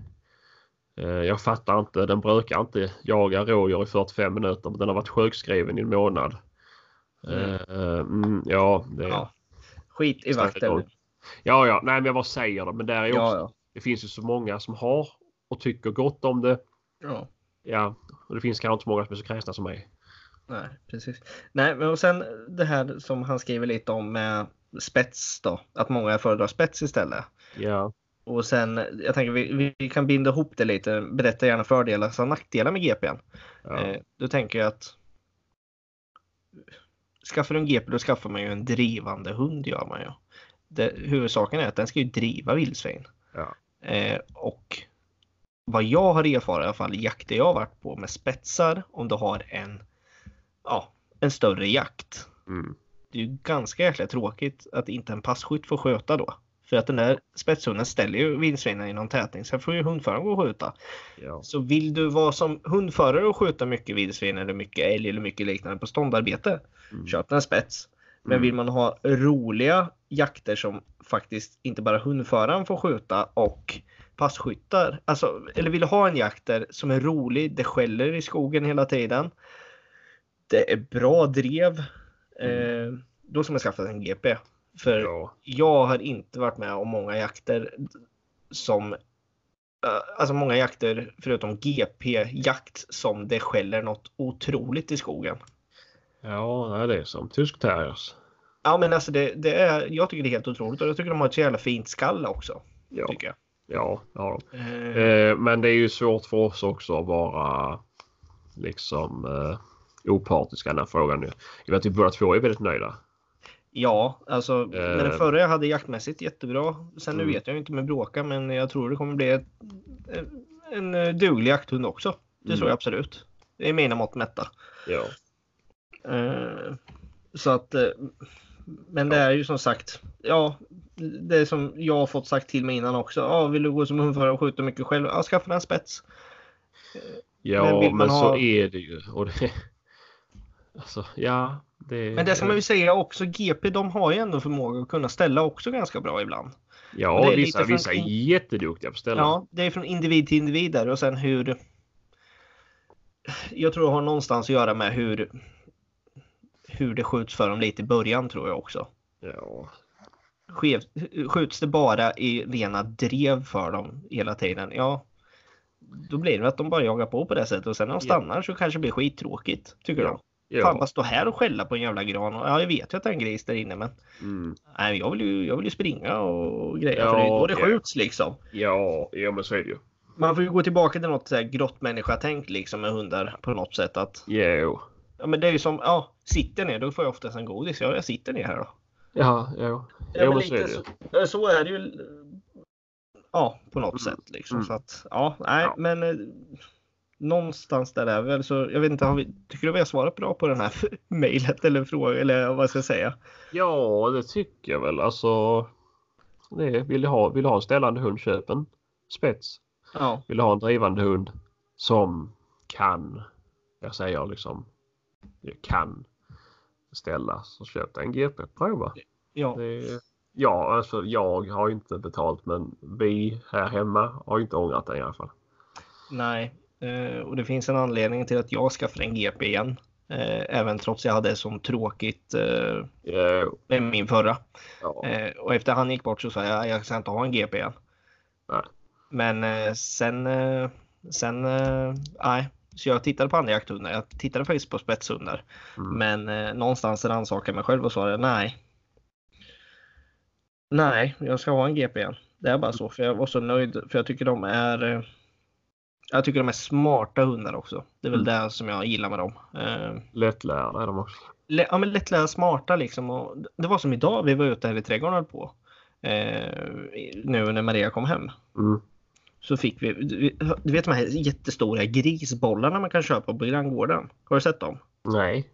Eh, jag fattar inte. Den brukar inte jaga rådjur i 45 minuter. Men den har varit sjukskriven i en månad. Mm. Eh, mm, ja, det, Ja. Skit i vakten. ja, ja, nej, men jag bara säger det. Men där är också, Ja, ja. det finns ju så många som har och tycker gott om det. ja. Ja, och det finns kanske inte så många som är så kräsna som mig. Nej, precis. Nej, men och sen det här som han skriver lite om med spets då. Att många föredrar spets istället. Ja, Och sen, jag tänker vi, vi kan binda ihop det lite. Berätta gärna fördelar och nackdelar med GPn. Ja. Eh, då tänker jag att skaffar du en GP då skaffar man ju en drivande hund gör man ju. Det, huvudsaken är att den ska ju driva vildsvin. Ja. Eh, och vad jag har erfarit i alla fall jakter jag har varit på med spetsar om du har en, ja, en större jakt. Mm. Det är ju ganska jäkla tråkigt att inte en passkytt får sköta då. För att den där spetshunden ställer ju vildsvinen i någon tätning. Sen får ju hundföraren gå och skjuta. Ja. Så vill du vara som hundförare och skjuta mycket vildsvin eller mycket älg eller mycket liknande på ståndarbete. Mm. Köp en spets. Men Mm. vill man ha roliga jakter som faktiskt inte bara hundföraren får skjuta och passkyttar. Alltså, eller vill ha en jakt där som är rolig, det skäller i skogen hela tiden. Det är bra drev. Eh, då ska man skaffa en GP. För Ja. jag har inte varit med om många jakter som eh, Alltså många jakter förutom GP-jakt som det skäller något otroligt i skogen. Ja, det är som tysk terriers. Ja men alltså det, det är, jag tycker det är helt otroligt och jag tycker de har ett så jävla fint skall också. Ja, Tycker jag. ja, har de. Eh, men det är ju svårt för oss också att vara liksom eh, opartiska i den här frågan. nu. Jag vet att vi båda två är väldigt nöjda. Ja, alltså med den eh, förra jag hade jaktmässigt jättebra. Sen nu Mm. vet jag inte med bråka men jag tror det kommer bli ett, en, eh, duglig jakthund också. Det Mm. tror jag absolut. Det är mina mått mätta. Ja. Eh, så att eh, men det är ju som sagt, ja, det som jag har fått sagt till mig innan också. Ja, vill du gå som hundförare och skjuta mycket själv? Ja, skaffa en spets. Ja, Men men, man så ha- är det ju. Och det, <laughs> alltså, ja. Det, Men det ska man ju säga också, GP de har ju ändå förmåga att kunna ställa också ganska bra ibland. Ja, vissa, från- vissa är jätteduktiga på att ställa. Ja, det är från individ till individ där och sen hur. Jag tror det har någonstans att göra med hur. Hur det skjuts för dem lite i början tror jag också. Ja. Skev, skjuts det bara i rena drev för dem hela tiden, ja. Då blir det att de bara jagar på på det sättet och sen när de Ja. stannar så kanske det blir skittråkigt. Tycker Ja. de. Ja. Fan bara stå här och skälla på en jävla gran. Ja, jag vet ju att det är en gris där inne men Mm. nej, jag, vill ju, jag vill ju springa och grejer Ja, för det är då det ja. skjuts liksom. ja, ja, men så är det ju. Man får ju gå tillbaka till något så här grottmänniska-tänk liksom med hundar på något sätt. Att, Jo. ja men det är ju som, ja, sitter ner då får jag oftast en godis. Ja, jag sitter ner här då. Ja, ja. Ja, Ja, men men så är lite det ju. så, ja, så är det ju. Ja, på något Mm. sätt liksom. Mm. Så att, ja, nej, Ja. men eh, någonstans där är väl så. Jag vet inte, vi, tycker du vi har svarat bra på den här <laughs> mejlet eller frågan eller vad ska jag säga? Ja, det tycker jag väl. Alltså. Det, vill, du ha, vill du ha en ställande hund, köp en spets. Ja, Vill du ha en drivande hund som kan, jag säger liksom, kan ställa så köp en GP. Prova. ja, Det, ja, alltså jag har inte betalt men vi här hemma har inte ångrat det i alla fall. nej. Eh, och det finns en anledning till att jag skaffade en GP igen. Eh, även trots jag hade som tråkigt eh, med min förra. ja, och efter han gick bort så sa jag jag ska inte ha en GP igen. Nej. Men sen, sen, nej. Så jag tittade på andra jakthundar. Jag tittade faktiskt på spetshundar. mm, Men eh, någonstans rannsakade jag mig själv och sa nej. Nej, jag ska ha en GP igen. Det är bara så. För jag var så nöjd. För jag tycker de är jag tycker de är smarta hundar också. Det är väl det som jag gillar med dem. Eh, lättlärda är de också. lä- ja, men lättlärda, smarta liksom. Och det var som idag, vi var ute här i trädgården på. Eh, nu när Maria kom hem. Mm. Så fick vi, du vet de här jättestora grisbollarna man kan köpa på granngården. Har du sett dem? Nej.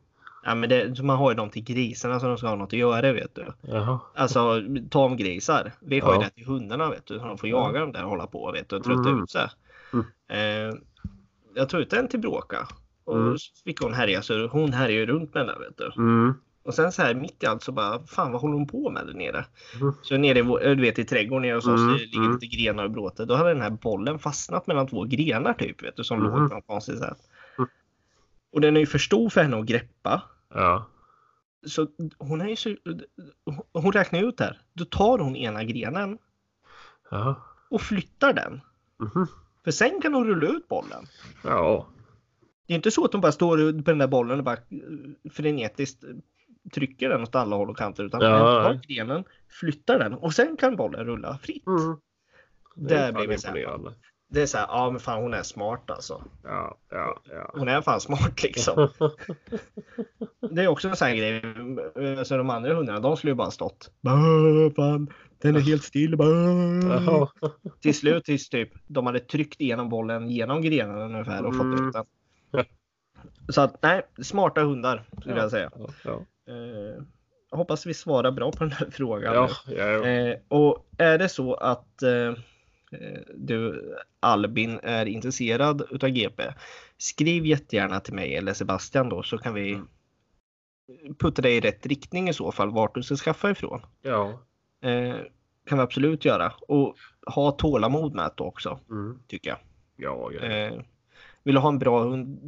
Ja, men det, man har ju dem till grisarna så de ska ha något att göra vet du. Jaha. Alltså tamgrisar. Vi har ju Ja. det till hundarna vet du. Så de får Ja. jaga dem där och hålla på vet du och trötta Mm. ut sig. Mm. Eh, jag tog ut en till Bråka. Och Mm. så fick hon härja så hon härjade ju runt med den vet du. Mm. Och sen så här mitt i allt så bara, fan vad håller hon på med där nere? Mm. Så nere i, vår- du vet i trädgården nere hos oss, Mm, det ligger mm. lite grenar och bråte. Då hade den här bollen fastnat mellan två grenar typ, vet du, som Mhm. låg på något konstigt sätt. Mm. Och den är ju för stor för henne att greppa. Ja. Så hon är ju så, hon räknar ut här. Då tar hon ena grenen Ja. och flyttar den. Mhm. För sen kan hon rulla ut bollen. Ja. Det är inte så att hon bara står på den där bollen och bara eh, frenetiskt trycker den åt alla håll och kanter. Utan Ja, nej. grenen, flyttar den och sen kan bollen rulla fritt. Mm. Det är Där blir vi så här. Det är så här, ja men fan hon är smart alltså. Ja, ja, ja. Hon är fan smart liksom. <laughs> Det är också en sån här grej. Så de andra hundarna, de skulle ju bara stått. Fan, den är helt still. Bä. Jaha. Till slut tills typ de hade tryckt igenom bollen genom grenarna ungefär och fått Mm. ut den. Så att nej, smarta hundar skulle jag säga. Eh, hoppas vi svarar bra på den här frågan. Ja, ja, ja. Eh, och är det så att eh, eh, du Albin är intresserad utav GP, skriv jättegärna till mig eller Sebastian då så kan vi Mm. putta dig i rätt riktning i så fall vart du ska skaffa ifrån. ja. Eh, kan vi absolut göra och ha tålamod med det också Mm. tycker jag. Ja, ja. Eh, vill du ha en bra hund,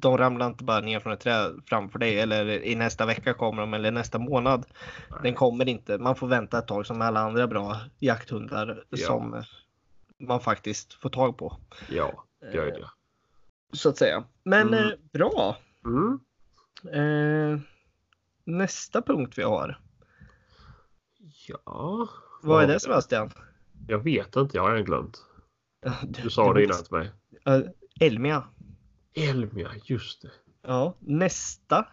de ramlar inte bara ner från ett träd framför dig eller i nästa vecka kommer de eller nästa månad. Nej. Den kommer inte. Man får vänta ett tag som alla andra bra jakthundar Ja. som man faktiskt får tag på. Ja, gud ja. Så att säga. Men Mm. eh, bra. Mm. Eh, nästa punkt vi har. Ja. Vad är det? Sebastian? Jag vet inte, jag har redan glömt. Du, sa det innan till mig. Elmia. Elmia, just det. Ja, nästa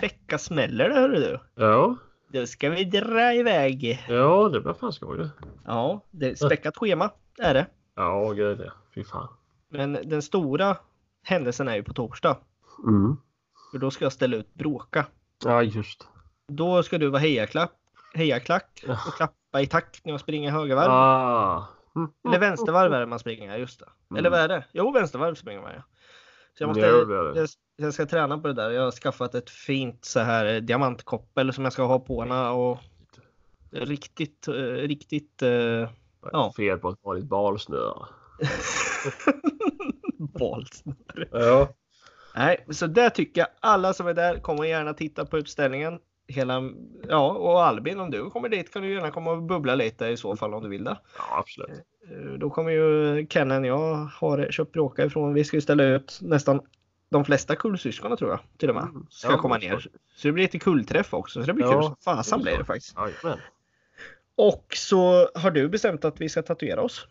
vecka smäller det hörru du. Ja, Då ska vi dra iväg. ja det blir fan skoj det. Ja, det är späckat schema är det. Ja, gud ja. Fy fan. Men den stora händelsen är ju på torsdag. Mm. För då ska jag ställa ut bråka. Ja, just. Då ska du vara hejaklack, hejaklack Ja. och klappa i takt när jag springer högervarv. Ah. Eller vänstervarv är det man springer, just det. Mm. Eller vad är det? Jo, vänstervarv springer man ja. Så jag, måste, jag, jag ska träna på det där. Jag har skaffat ett fint så här diamantkoppel som jag ska ha på na och riktigt, eh, riktigt eh, Ja. Fel på ett vanligt <laughs> balsnöre. valt. Ja. Nej, så där tycker jag alla som är där kommer gärna titta på utställningen. Hela, ja, och Albin om du kommer dit kan du gärna komma och bubbla lite i så fall om du vill det. Ja, absolut. Eh, Då kommer ju Kennen jag har köpt bråka ifrån. Vi ska ju ställa ut nästan de flesta kullsyskonen tror jag till och med. Mm. Ska Ja, komma ner. Så det blir lite kullträff också. Så det blir Ja, kul som är blir det så. faktiskt. Jajamän. Och så har du bestämt att vi ska tatuera oss.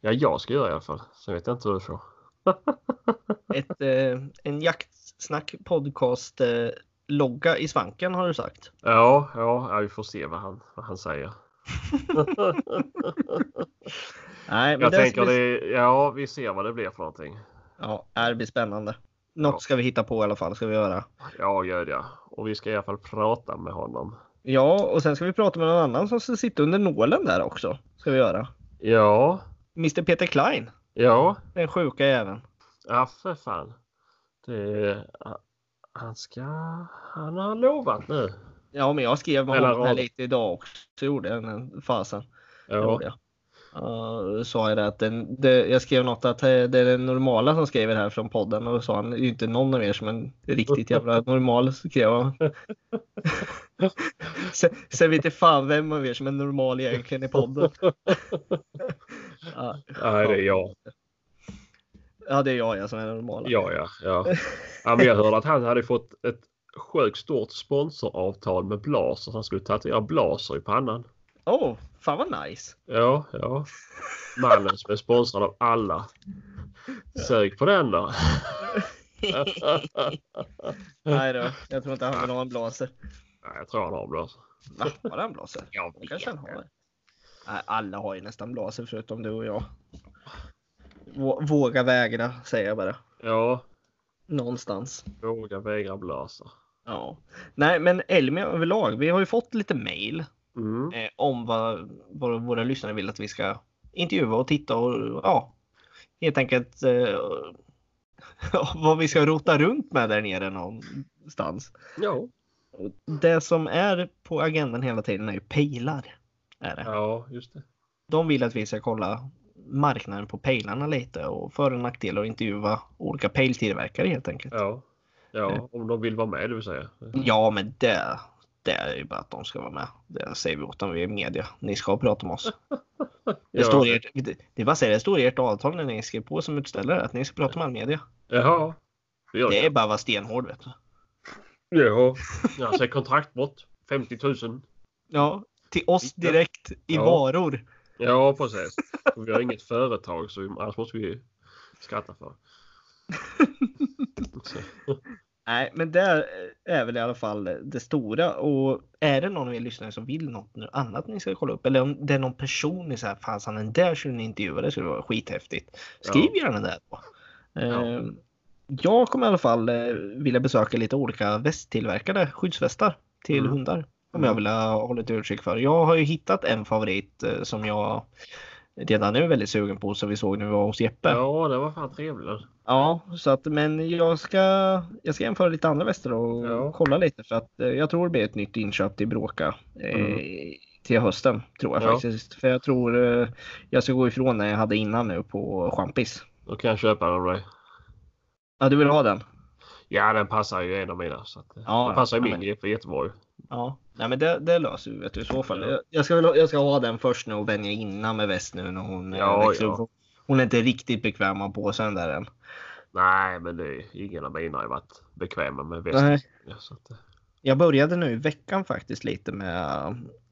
Ja, jag ska göra i alla fall. Sen vet jag inte hur det får. <laughs> Ett, eh, en jaktsnack podcast eh, logga i svanken har du sagt. Ja, ja, vi får se vad han, vad han säger. <laughs> Nej, men Jag det tänker bli, det, ja, vi ser vad det blir för någonting. ja, det blir spännande. Något Ja. ska vi hitta på i alla fall. Ska vi göra. Ja, gör det. Och vi ska i alla fall prata med honom. Ja, och sen ska vi prata med någon annan som ska sitta under nålen där också. Ska vi göra. Ja, Mr Peter Klein. ja, Den sjuka jäveln. ja för fan. Det, han ska, han har lovat nu. Ja, men jag skrev med Eller honom lite idag också. Så gjorde jag den fasen. Ja, jag. Uh, sa jag det att den, det, jag skrev något att eh, det är den normala som skriver här från podden och då sa han det är inte någon av er som är riktigt jävla <laughs> normal skrev han. sen, sen vet jag fan vem av er som är normal egentligen i podden. <laughs> ja, nej, det är jag. Ja, det är jag, jag som är normal. Ja, ja, ja. ja men jag hörde att han hade fått ett sjukt stort sponsoravtal med Blaser. Han skulle tatuera Blaser i pannan. Oh, fan vad nice. Ja, ja. Mannen som är sponsrad av alla. Sök på den då. Nej då, jag tror inte han vill ha en blaser. Nej, jag tror han har Blaser. Va? Har han blaser? Det kanske han har. Nej, alla har ju nästan blaser förutom du och jag. Vå- Våga vägra säger jag bara. Ja, Någonstans. våga vägra Blaser. Ja. Nej men Elmia överlag. Vi har ju fått lite mail Mm. eh, om vad, vad våra lyssnare vill att vi ska intervjua och titta och ja. Helt enkelt eh, <laughs> vad vi ska rota runt med där nere någonstans. Ja. Det som är på agendan hela tiden är ju pejlar. Är det. ja, just det. De vill att vi ska kolla marknaden på pejlarna lite och för och nackdelar och intervjua olika pejltillverkare helt enkelt. Ja. Ja, om de vill vara med det vill säga. Ja, men det, det är ju bara att de ska vara med. Det säger vi åt dem i media. Ni ska prata med oss. <laughs> Det, Ja. står i ert, det, det, är bara säga, det står i ert avtal när ni skrev på som utställare att ni ska prata med all media. Jaha. Det Det är bara att vara stenhård vet du. Ja. <laughs> Säger kontraktbrott. 50 000. Ja, till oss direkt i Ja. varor. Ja, precis. Vi har inget företag så annars måste vi skratta för. <laughs> Nej, men det är väl i alla fall det stora. Och är det någon av er lyssnare som vill något annat ni ska kolla upp eller om det är någon person ni säger fasen den där skulle ni intervjua, det skulle vara skithäftigt. Skriv ja. gärna det. Då. Ja. Ehm, jag kommer i alla fall eh, vilja besöka lite olika västtillverkade skyddsvästar till mm. hundar. Om jag mm. vill ha lite utkik för. Jag har ju hittat en favorit eh, som jag redan nu är väldigt sugen på som vi såg när vi var hos Jeppe. Ja, det var fan trevligt. Ja, så att men jag ska, jag ska jämföra lite andra väster och ja. kolla lite för att eh, jag tror det blir ett nytt inköp till Bråka eh, mm. till hösten tror jag ja. faktiskt. För jag tror eh, jag ska gå ifrån när jag hade innan nu på champis. Då kan jag köpa den av dig. Ja, du vill ha den? Ja, den passar ju en av mina. Så att, ja, den passar ju min grepp jättebra. Ja, nej men det, det löser vi vet du, i så fall. Jag, jag, ska, jag ska ha den först nu och vänja innan med väst nu när hon ja, växer ja. upp. Hon är inte riktigt bekväm sig den där än. Nej, men det är, ingen av mina har varit bekväma med väst. Nej. Ja, att, jag började nu i veckan faktiskt lite med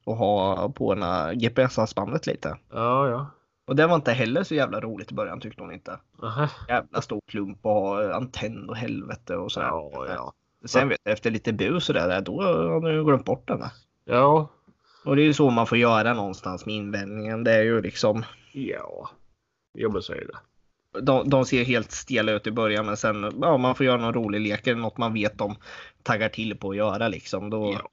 att ha på GPS-halsbandet lite. Ja, ja. Och det var inte heller så jävla roligt i början tyckte hon inte. Aha. Jävla stor klump och antenn och helvete och sådär. Ja, ja. Sen vet jag, efter lite bus och det där, då har du glömt bort den. Ja. Och det är ju så man får göra någonstans med invändningen. Det är ju liksom. Ja, jo men så är det. De, de ser helt stela ut i början men sen ja, man får göra någon rolig lek eller något man vet de taggar till på att göra liksom. Då ja.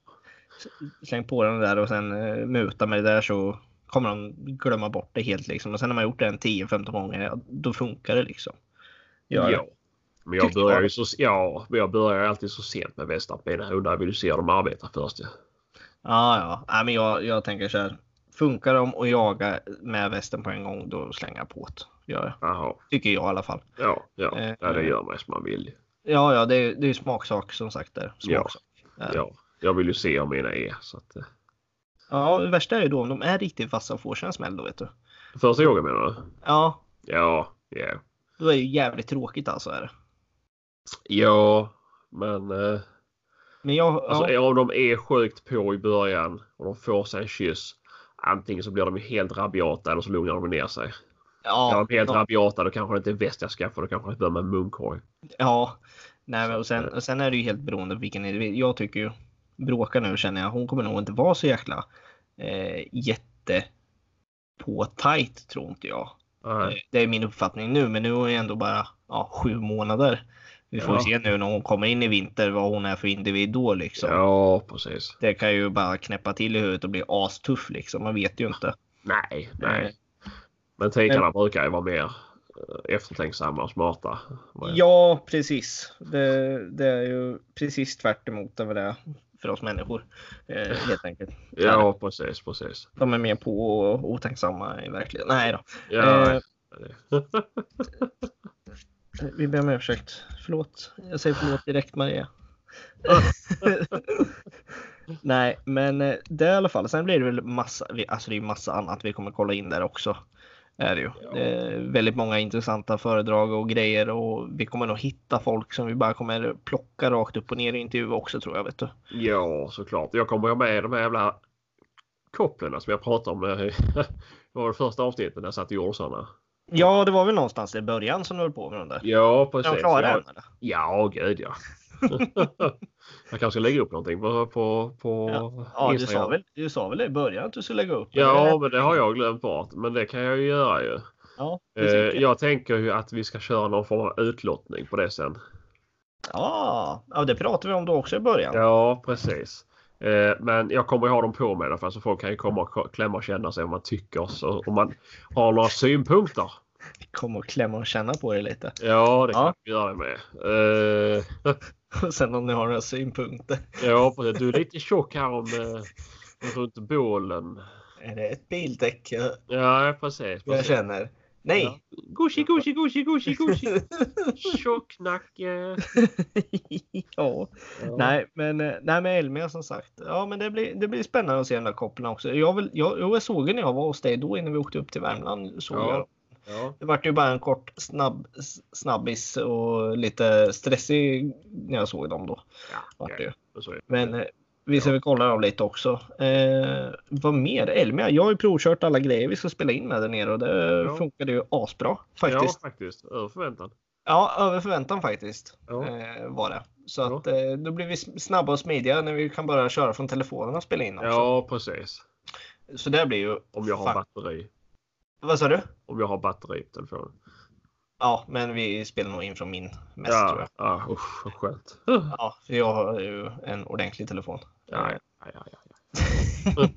Släng på den där och sen uh, muta med det där så kommer de glömma bort det helt liksom. Och sen när man gjort det en 10-15 gånger, då funkar det liksom. Gör ja. Men jag börjar ju så, ja, jag börjar alltid så sent med västar på mina hundar. Jag vill ju se dem arbeta först. Ja, ja. ja. ja men jag, jag tänker så här. Funkar de och jaga med västen på en gång, då slänger jag på det. Gör jag. Aha. Tycker jag i alla fall. Ja, ja. Eh, ja det gör man som man vill. Ja, ja, det är, det är smaksak som sagt. Där. Smaksak. Ja, ja, jag vill ju se om mina är. Så att, eh. Ja, det värsta är ju då om de är riktigt vassa och får sig en smäll då vet du. Första gången menar du? Ja. Ja, ja. Yeah. Då är det ju jävligt tråkigt alltså. Är det. Ja, men... Eh, men jag, alltså, ja. Om de är sjukt på i början och de får sig en kyss. Antingen så blir de helt rabiata eller så lugnar de ner sig. Ja, är de helt ja. rabiata då kanske det inte är väst jag skaffar. Då kanske det börjar med munkorg. Ja, nej, och, sen, och sen är det ju helt beroende på vilken individ. Jag tycker ju Bråka nu känner jag. Hon kommer nog inte vara så jäkla eh, jätte på tight tror inte jag. Nej. Det är min uppfattning nu, men nu är hon ändå bara ja, sju månader. Vi får ja. se nu när hon kommer in i vinter vad hon är för individ då liksom. Ja, precis. Det kan ju bara knäppa till i huvudet och bli astuff liksom. Man vet ju inte. Nej, nej. Eh. Men tikarna brukar ju vara mer eh, eftertänksamma och smarta. Ja, precis. Det, det, är ju precis tvärt emot vad det är för oss människor. Eh, helt enkelt. ja, precis, precis. De är mer på och otänksamma i verkligheten. Nej då. Ja. Eh, <laughs> vi ber om ursäkt. Förlåt. Jag säger förlåt direkt Maria. <laughs> Nej, men eh, det i alla fall. Sen blir det väl massa, alltså det är massa annat vi kommer kolla in där också. Är det ju. Ja. Är väldigt många intressanta föredrag och grejer och vi kommer nog hitta folk som vi bara kommer plocka rakt upp och ner i intervju också tror jag. Vet du. Ja, såklart. Jag kommer med de här jävla kopplen som jag pratade om. Det var det första avsnittet när jag satt gjorde sådana. Ja, det var väl någonstans i början som du höll på med dem där. Ja, precis. Är de klara än eller? Ja, gud ja. <laughs> jag kanske lägga upp någonting på, på, på ja, ja du, sa väl, du sa väl i början att du skulle lägga upp? Ja, det men det har jag glömt bort. Men det kan jag ju göra ju. Ja, eh, jag tänker ju att vi ska köra någon form av utlottning på det sen. Ja, ja det pratade vi om då också i början. Ja, precis. Eh, men jag kommer ju ha dem på mig därför så folk kan ju komma och klämma och känna sig om man tycker så. Om man har några synpunkter. Komma och klämma och känna på det lite. Ja, det kan ja. vi göra med. Uh... <laughs> och sen om ni har några synpunkter. ja, du är lite tjock här om, uh, runt bålen. Är det ett bildäck? Ja, precis. precis. Jag känner. Nej! Gushi, gushi, gushi, gushi, gushi. <laughs> Tjocknacke. <laughs> ja. ja. Nej, men, nej, men Elmia som sagt. Ja, men det blir, det blir spännande att se den där kopplarna också. Jag, vill, jag, jag såg när jag var hos dig då innan vi åkte upp till Värmland. Såg ja. jag Ja. Det vart ju bara en kort snabb, snabbis och lite stressig när jag såg dem då. Ja, vart det. Men eh, Vi ska väl kolla dem lite också. Eh, vad mer? Elmia. Jag har ju provkört alla grejer vi ska spela in med där nere och det Ja. funkade ju asbra Ja, faktiskt. faktiskt. Över förväntan. Ja, över förväntan faktiskt Ja. eh, var det. Så Ja. att eh, då blir vi snabba och smidiga när vi kan bara köra från telefonen och spela in också. Ja, precis. Så det blir ju... Om jag har batteri. Vad sa du? Om jag har batteri på telefonen. Ja, men vi spelar nog in från min mest tror Ja, jag. ja usch vad skönt. Ja, för jag har ju en ordentlig telefon. Ja, ja, ja, ja. <laughs>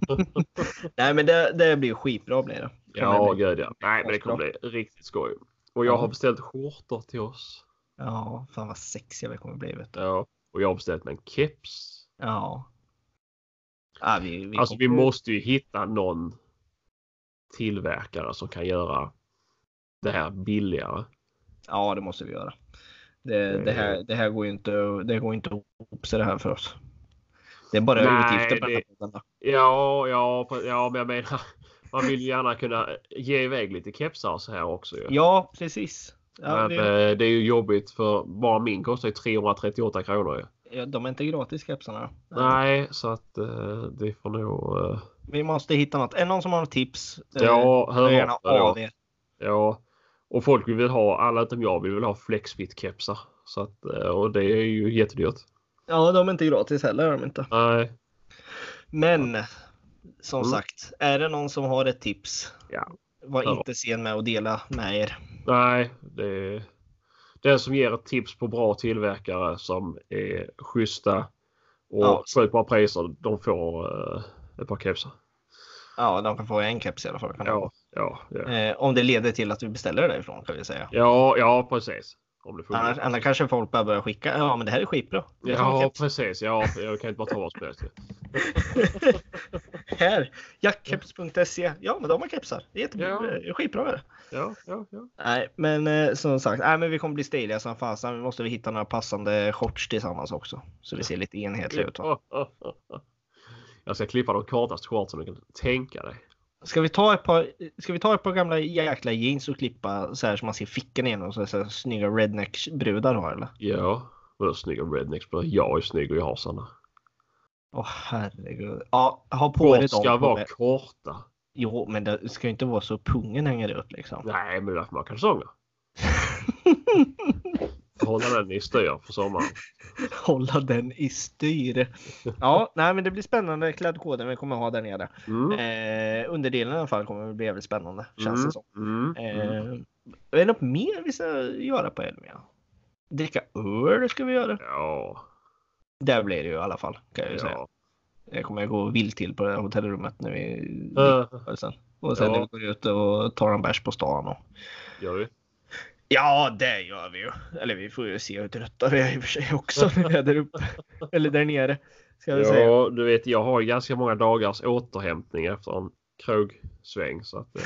Nej, men det, det blir skitbra blir det. ja gud ja. Nej, men det kommer bli riktigt skoj. Och jag Ja. har beställt skjortor till oss. Ja, fan vad sexiga vi kommer bli. Vet du. Ja. Och jag har beställt mig en keps. Ja. ja vi, vi Alltså vi måste ju hitta någon tillverkare som kan göra det här billigare. Ja, det måste vi göra. Det, det, här, det här går ju inte, det går inte ihop sig det här för oss. Det är bara Nej, utgifter på den här det- podden. då. Ja, ja, ja, men jag menar <laughs> man vill ju gärna kunna ge iväg lite kepsar så här också ju. Ja, precis. Ja, men det, eh, det är ju jobbigt för bara min kostar ju 338 kronor ju. ja, de är inte gratis kepsarna. Nej, så att eh, det får nog... eh, Vi måste hitta något. Är det någon som har något tips? Eh, Ja, hör hör gärna av er. Ja, och folk vill ha, alla utom jag vill ha flexfit-kepsar. Så att, eh, och det är ju jättedyrt. Ja, de är inte gratis heller. Är de inte. Nej, Men som Mm. sagt, är det någon som har ett tips? Ja. Var Ja. inte sen med att dela med er. nej, det den som ger ett tips på bra tillverkare som är schyssta och Ja. sjukt bra priser, de får eh, ett par kepsar. Ja, de kan få en keps i alla fall. Kan Ja, ja, ja. Eh, om det leder till att vi beställer det därifrån kan vi säga. Ja, ja precis. Annars, annars kanske folk bara börjar skicka. Ja, men det här är skitbra. Det Ja, precis. Ja, jag kan inte bara ta vad som helst. <laughs> här, jackkeps.se. Ja, men de har kepsar. Det är jättebra. Ja. Skitbra. Är det. Ja, ja, ja. Nej, men eh, som sagt, nej, men vi kommer bli stiliga som fasen. Vi måste vi hitta några passande shorts tillsammans också. Så det ser lite enhetligt ut. va? <laughs> Jag ska klippa de kortaste shortsen du kan tänka dig. Ska vi ta ett par, ska vi ta ett par gamla jäkla jeans och klippa så här så man ser fickan igenom så, så här, snygga redneck-brudar har eller? Ja, vadå snygga rednecks? Bara Jag är snygg och jag har såna. Åh herregud. Ja, ha på dig dem. ska vara korta. Jo, men det ska ju inte vara så pungen hänger upp liksom. Nej, men det är därför man har kalsonger. <laughs> Hålla den i styr för sommaren. Hålla den i styr. Ja, nej, men det blir spännande klädkoden vi kommer ha där nere. Mm. Eh, underdelen i alla fall kommer att bli jävligt spännande känns det som. Mm. Mm. Eh, är det något mer vi ska göra på Elmia? Dricka öl ska vi göra. Ja, Där blir det ju i alla fall kan jag ju säga. ja. Jag kommer gå vilt till på det här hotellrummet när vi Äh, sen. Och sen Ja. går ut och tar en bärs på stan. Och... gör vi? Ja, det gör vi ju. Eller vi får ju se hur trötta vi är i och för sig också när vi är där uppe. Eller där nere. Ska säga. Ja, du vet, jag har ju ganska många dagars återhämtning efter en krogsväng. Så att, eh,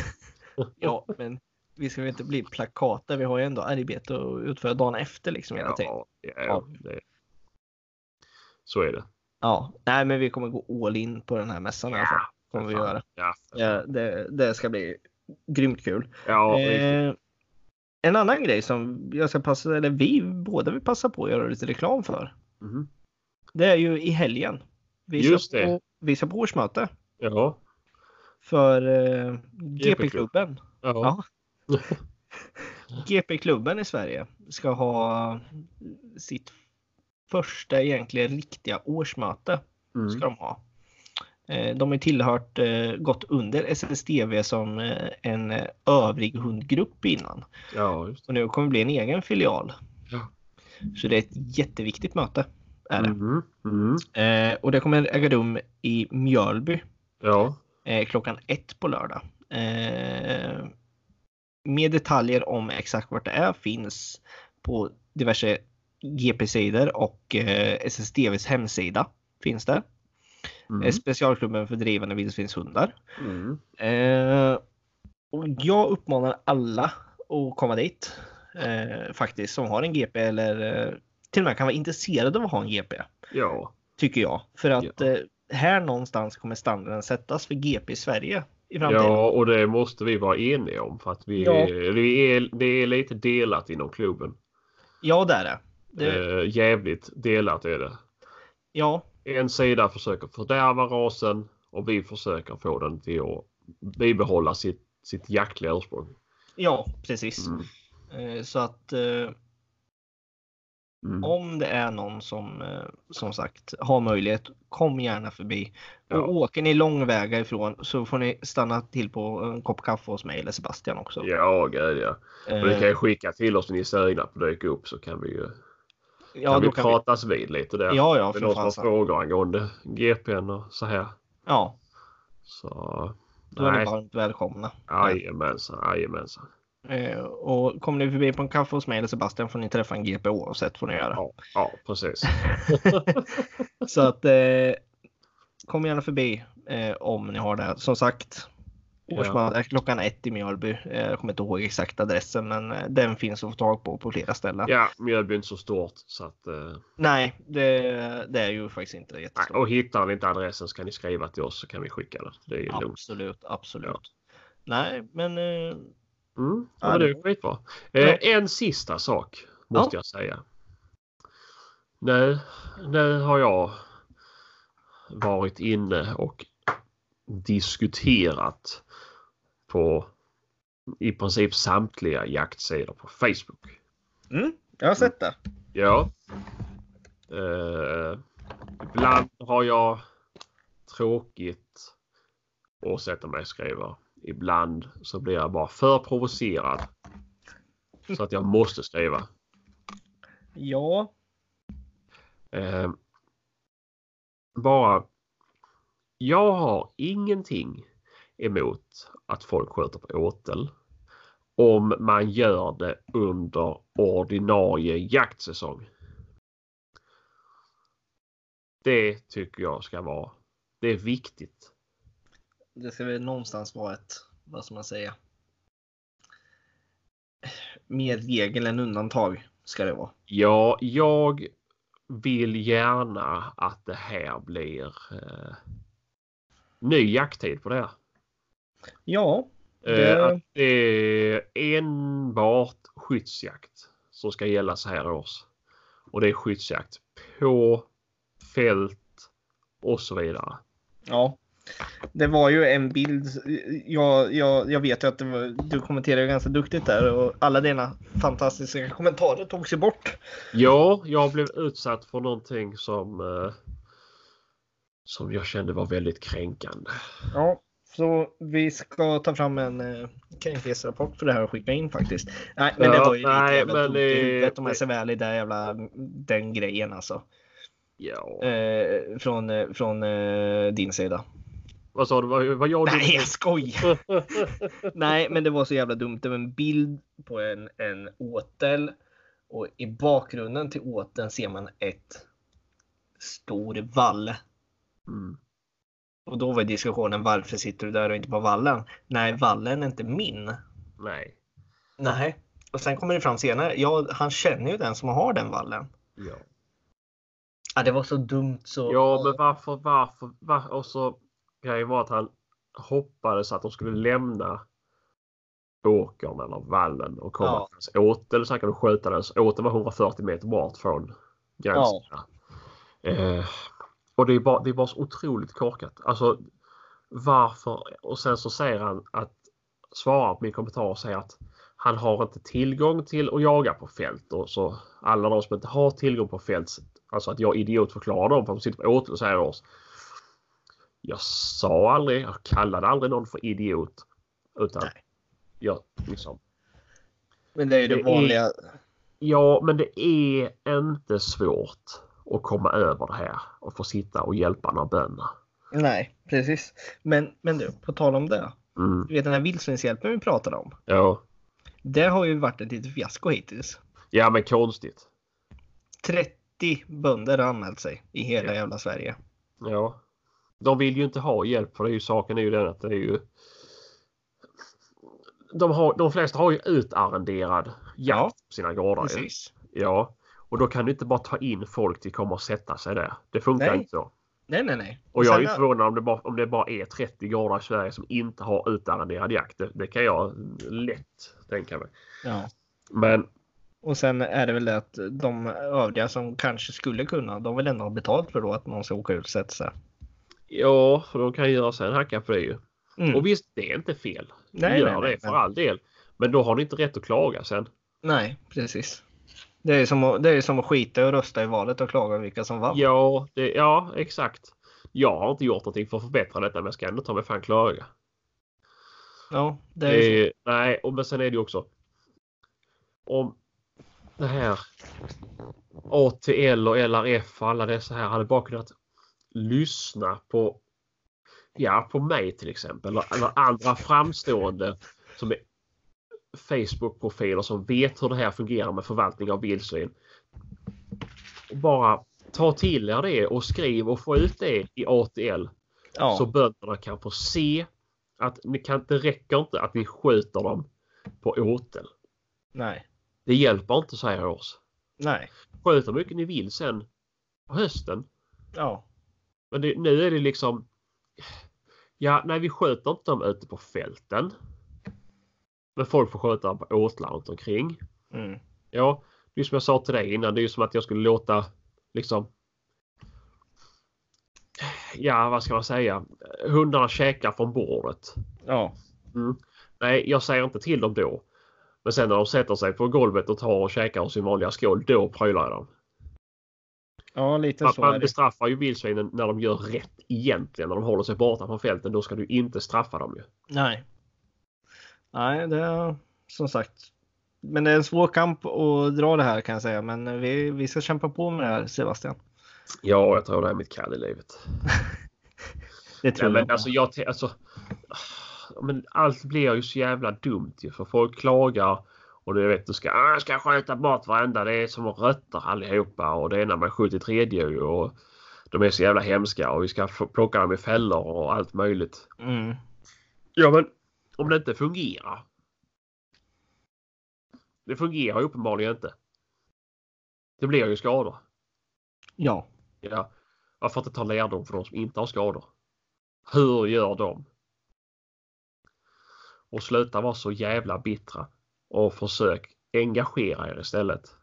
<laughs> Ja, men vi ska väl inte bli plakater. Vi har ju ändå arbete att utföra dagen efter liksom hela tiden. ja, ja, Ja. det, så är det. Ja, nej, men vi kommer gå all in på den här mässan i alla fall. Kommer vi göra. Ja, Ja, det, det ska bli grymt kul. ja. Eh, en annan grej som jag ska passa, eller vi båda vill passa på att göra lite reklam för. Mhm. Det är ju i helgen. Vi Just ska det. På, vi ska på årsmöte Ja. för eh, GP-klubben. Ja. Ja. <laughs> GP-klubben i Sverige ska ha sitt första egentligen riktiga årsmöte. Mm. Ska de ha. Eh, De har tillhört, eh, gått under SSDV som eh, en övrig hundgrupp innan. ja, just det. Och nu kommer det bli en egen filial. Ja. Så det är ett jätteviktigt möte. Är det. Mm. Eh, och det kommer äga rum i Mjölby Ja. klockan ett på lördag. Mer detaljer om exakt vart det är finns på diverse GP-sidor och SSDVs hemsida finns det. Mm. Eh, Specialklubben för drivande vildsvinshundar. Mm. Eh, och jag uppmanar alla att komma dit. Eh, faktiskt som har en GP eller eh, till och med kan vara intresserade av att ha en GP. Ja. Tycker jag. För att Ja. eh, här någonstans kommer standarden sättas för GP i Sverige i framtiden. ja, och det måste vi vara eniga om för att vi, Ja. vi är, det är lite delat inom klubben. Ja, det är det. det Eh, jävligt delat är det. Ja, En sida försöker fördärva rasen och vi försöker få den till att bibehålla sitt, sitt jaktliga ursprung. Ja, precis. Mm. Eh, Så att eh, Mm. om det är någon som eh, som sagt har möjlighet, kom gärna förbi. Ja. Och åker ni lång väg ifrån så får ni stanna till på en kopp kaffe hos mig eller Sebastian också. Ja, gud ja. Och ni kan ju skicka till oss när ni är sugna på att dyka upp så kan vi ju ja, kan vi då kan vi, pratas vid lite där. ja, ja, det är för någon som har fasen. frågor angående GPn och så här. Ja, Så då är ni nej, varmt välkomna. jajamensan, jajamensan. Eh, och kommer ni förbi på en kaffe hos mig eller Sebastian får ni träffa en GP oavsett får ni göra. Ja, ja, precis. <laughs> Så att eh, kom gärna förbi eh, om ni har det. Som sagt, Ja. årsmöte är klockan ett i Mjölby. Eh, jag kommer inte ihåg exakt adressen, men eh, den finns att få tag på på flera ställen. Ja, Mjölby är inte så stort så att eh, Nej, det, det är ju faktiskt inte nej, jättestort. och hittar ni inte adressen så kan ni skriva till oss så kan vi skicka den. Det är ju lugnt. Absolut, absolut. Nej, men eh, Mm, Ja, ja, det är skitbra. Ja. Eh, en sista sak måste jag säga. Nu, nu har jag varit inne och diskuterat på i princip samtliga jaktsidor på Facebook. mm, jag har sett det. Ja. Eh, ibland har jag tråkigt och sätter mig och skriver. Ibland så blir jag bara för provocerad. Så att jag måste skriva. Ja, Eh, bara. Jag har ingenting emot att folk skjuter på åtel. Om man gör det under ordinarie jaktsäsong. Det tycker jag ska vara. Det är viktigt. det ska väl någonstans vara ett, vad ska man säga? Mer regel än undantag ska det vara. Ja, jag vill gärna att det här blir eh, ny jakttid på det här. Ja, Eh, Det- Att det är enbart skyddsjakt som ska gälla så här års. Och det är skyddsjakt på fält och så vidare. Ja, det var ju en bild. Jag, jag, jag vet ju att var, du kommenterade ganska duktigt där och alla dina fantastiska kommentarer togs ju bort. Ja, jag blev utsatt för någonting som eh, som jag kände var väldigt kränkande. Ja, så vi ska ta fram en eh, kränkthetsrapport för det här och skicka in faktiskt. Nej, men det Ja, var ju lite nej, jävla men det- huvudet om jag det- ser väl i den jävla den grejen alltså. Ja. Eh, från eh, från eh, din sida. Vad sa du? Vad, vad jag Nej, jag skojar! <laughs> Nej, men det var så jävla dumt. Det var en bild på en, en åtel och i bakgrunden till åteln ser man ett stor vall. Mm. Och då var diskussionen varför sitter du där och inte på vallen? Nej, vallen är inte min. Nej. Nej. Och sen kommer det fram senare. Ja, han känner ju den som har den vallen. Ja. Ja, det var så dumt så. Ja, men varför, varför, var, och så grejen var att han hoppades att de skulle lämna åkern eller vallen och komma Ja. till hans åtel så han kunde skjuta den. Åteln var 140 meter bort från gränsen. Eh, och det är, bara, det är bara så otroligt korkat. Alltså varför? Och sen så säger han att svarar på min kommentar och säger att han har inte tillgång till att jaga på fält och så alla de som inte har tillgång på fält, alltså att jag idiotförklarar dem för att de sitter på åtel och säger oss. Jag sa aldrig, jag kallade aldrig någon för idiot. Utan Nej. jag liksom. Men det är ju det Det är- vanliga. Ja, men det är inte svårt att komma över det här och få sitta och hjälpa några bönder. Nej, precis. Men, men du, på tal om det. Mm. Du vet den här vildsvinshjälpen vi pratade om. Ja. Det har ju varit ett litet fiasko hittills. ja, men konstigt. 30 bönder har anmält sig i hela Ja. jävla Sverige. Ja. De vill ju inte ha hjälp för det är ju saken är ju den att det är ju de, har, de flesta har ju utarrenderad jakt Ja, på sina gårdar. Precis. Ja. Och då kan du inte bara ta in folk till komma och sätta sig där. Det funkar Nej. inte så. Nej, nej, nej. Och jag är ju förvånad om det, bara, om det bara är 30 gårdar i Sverige som inte har utarrenderad jakt. Det, det kan jag lätt tänka mig. Ja. Men Och sen är det väl det att de övriga som kanske skulle kunna, de vill ändå ha betalt för då att någon ska åka ut och sätta sig. Ja, för de kan göra sig en hacka på det ju. Mm. Och visst, det är inte fel. Nej, Gör nej, nej, det för all del. Men då har ni inte rätt att klaga sen. Nej, precis. Det är, som att, det är som att skita att rösta i valet och klaga vilka som vann. Ja, det, ja exakt. Jag har inte gjort någonting för att förbättra detta men jag ska ändå ta mig fan klaga. Ja, det är ju. Eh, nej, och men sen är det ju också. Om det här ATL och LRF och alla dessa här hade bara kunnat lyssna på ja, på mig till exempel eller, eller andra framstående som är Facebook-profiler som vet hur det här fungerar med förvaltning av vildsvin. Bara ta till er det och skriv och få ut det i ATL Ja, så bönderna kan få se att ni kan inte räcker inte att ni skjuter dem på åtel. nej, Det hjälper inte så här års. nej, Skjut hur mycket ni vill sen på hösten. ja, Men det, nu är det liksom. Ja, nej, vi skjuter inte dem ute på fälten. Men folk får på åtlar runt omkring. mm, Ja, det är som jag sa till dig innan. Det är ju som att jag skulle låta liksom. Ja, vad ska man säga? Hundarna käkar från bordet. ja, Mm. Nej, jag säger inte till dem då. Men sen när de sätter sig på golvet och tar och käkar ur sin vanliga skål, då prylar jag dem. ja, lite Man, så man det. bestraffar ju vildsvinen när de gör rätt egentligen. När de håller sig borta från fälten. Då ska du inte straffa dem ju. Nej. Nej, det är som sagt. Men det är en svår kamp att dra det här kan jag säga. Men vi, vi ska kämpa på med det här Sebastian. Ja, jag tror det är mitt kall i livet. <laughs> Det tror Nej, jag. men alltså, jag, alltså, men allt blir ju så jävla dumt ju. För folk klagar och du vet du ska, ah, jag ska sköta bort varenda. Det är som rötter allihopa och det ena med 73 ju och de är så jävla hemska och vi ska plocka dem i fällor och allt möjligt. Mm. Ja men om det inte fungerar. Det fungerar ju uppenbarligen inte. Det blir ju skador. Ja. Ja. Varför inte ta lärdom för de som inte har skador? Hur gör de? Och sluta vara så jävla bittra och försök engagera er istället.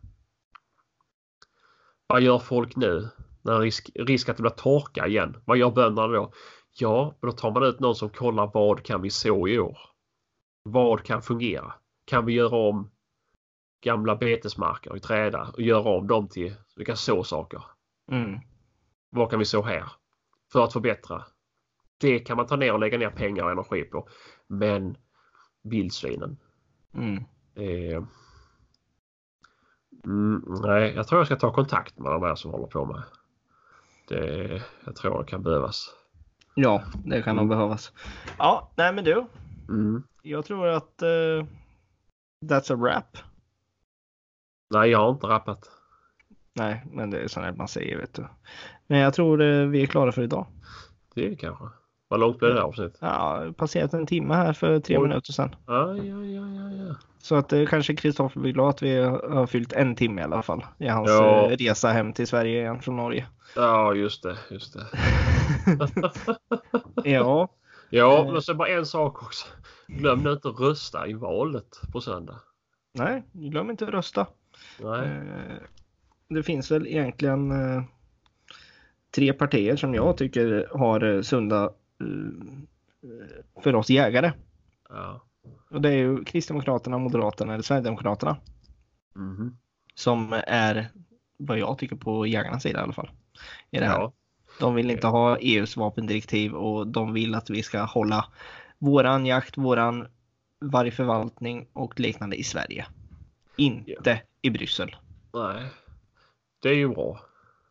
Vad gör folk nu? När risk, risk att det blir torka igen. Vad gör bönderna då? Ja, men då tar man ut någon som kollar vad kan vi så i år? Vad kan fungera? Kan vi göra om gamla betesmarker i träda och göra om dem till vi kan så saker? Mm. Vad kan vi så här? För att förbättra. Det kan man ta ner och lägga ner pengar och energi på. Men vildsvinen. Mm. Eh, mm, nej, jag tror jag ska ta kontakt med de här som håller på med. Det, jag tror det kan behövas. Ja, det kan nog behövas. Ja, nej men du. Mm. Jag tror att eh, that's a wrap. Nej, jag har inte rappat. Nej, men det är sånt här man säger vet du. Men jag tror eh, vi är klara för idag. Det är det kanske. Vad långt blev det här avsnittet? Ja, passerat en timme här för tre Oj. minuter sedan. Ja, ja, ja, ja, ja. Så att eh, kanske Kristoffer blir glad att vi har fyllt en timme i alla fall i hans Ja. resa hem till Sverige igen från Norge. Ja, just det, just det. <laughs> Ja, Ja, Eh. men så bara en sak också. Glöm nu inte att rösta i valet på söndag. nej, glöm inte att rösta. Nej. Eh, Det finns väl egentligen eh, tre partier som jag tycker har sunda för oss jägare. Ja. Och det är ju Kristdemokraterna, Moderaterna eller Sverigedemokraterna Mhm. som är vad jag tycker på jägarnas sida i alla fall. I det här. Ja. De vill inte ha EUs vapendirektiv och de vill att vi ska hålla våran jakt, våran vargförvaltning och liknande i Sverige. Inte i Bryssel. Nej. Det är ju bra.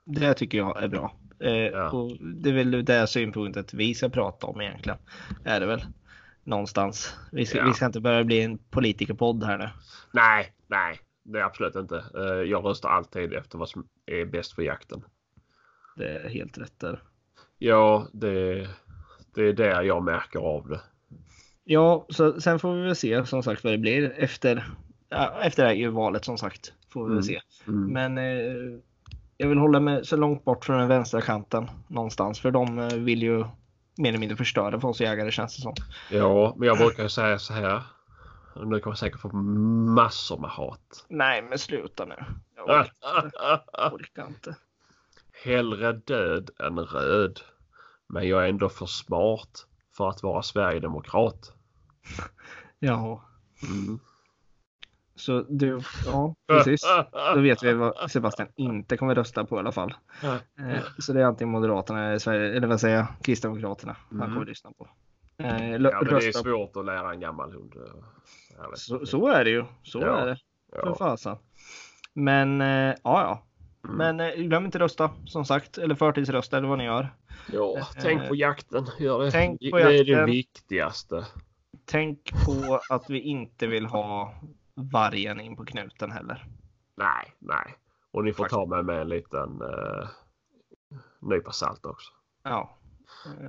Det tycker jag är bra. Eh, Ja. och det är väl det synpunktet vi ska prata om egentligen. Är det väl. Någonstans. Vi ska, Ja. vi ska inte börja bli en politikerpodd här nu. Nej, nej. Det är absolut inte. Eh, Jag röstar alltid efter vad som är bäst för jakten. Det är helt rätt där. Ja, det, det är där jag märker av det. Ja, så sen får vi väl se som sagt vad det blir efter, efter det här EU-valet som sagt. Får vi väl Mm. se. Mm. Men eh, jag vill hålla mig så långt bort från den vänstra kanten någonstans. För de eh, vill ju mer eller mindre förstöra för oss jägare känns det som. Ja, men jag brukar säga så här. Nu kommer jag säkert få massor med hat. Nej, men sluta nu. Jag orkar, jag orkar inte. Hellre död än röd. Men jag är ändå för smart för att vara sverigedemokrat. <laughs> Ja, Mm. så du, ja precis. Då vet vi vad Sebastian inte kommer rösta på i alla fall. Eh, Så det är antingen Moderaterna eller, Sverige, eller vad säger jag, Kristdemokraterna han Mm. kommer lyssna på. Eh, Ja, men det är svårt att lära en gammal hund. eh, så, så är det ju. Så Ja. är det. För Ja. fasen. Men eh, ja, ja. Mm. Men eh, glöm inte rösta som sagt. Eller förtidsrösta eller vad ni gör. Ja, tänk på jakten. Gör det. Tänk på det är det jakten. viktigaste. Tänk på att vi inte vill ha vargen in på knuten heller. Nej, nej. Och ni får ta med mig en liten uh, nypa salt också. Ja.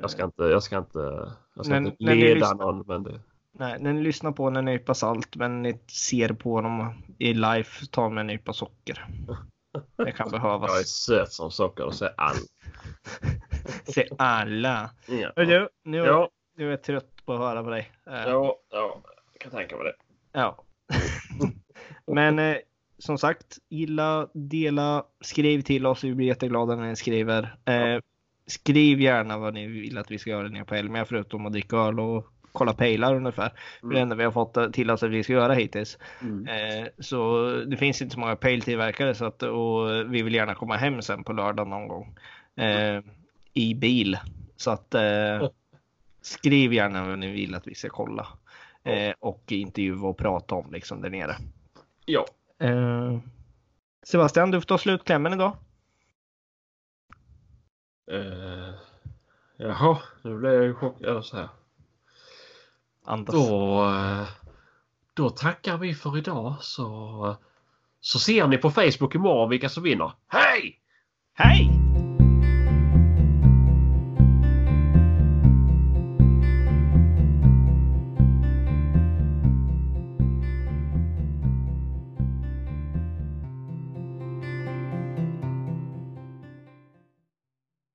Jag ska inte, jag ska inte, jag ska Men- inte när ni leda lyssnar- någon. Men det, Nej, när ni lyssnar på en nypa salt men ni ser på honom i live, ta med en nypa socker. <laughs> Det kan <laughs> jag är behövas. söt som socker och säger all. <laughs> Se alla. Ja, Hör du, nu, ja, nu är jag trött på att höra på dig. Eh, ja, ja, jag kan tänka mig det. Ja. <laughs> Men eh, som sagt, gilla, dela, skriv till oss. Vi blir jätteglada när ni skriver. Eh, skriv gärna vad ni vill att vi ska göra nere på Elmia förutom att dricka öl och kolla pejlar ungefär. Är det enda vi har fått till oss att vi ska göra hittills. Mm. Eh, så det finns inte så många pejltillverkare så att, och vi vill gärna komma hem sen på lördag någon gång. Eh, I bil. Så att eh, skriv gärna vad ni vill att vi ska kolla. Eh, och intervjua och prata om liksom där nere. Ja. Eh, Sebastian, du får ta slutklämmen idag. Uh, jaha, nu blev jag ju chockad så här. Andas. Då, eh, då tackar vi för idag så, så ser ni på Facebook imorgon vilka som vinner. Hej! Hej!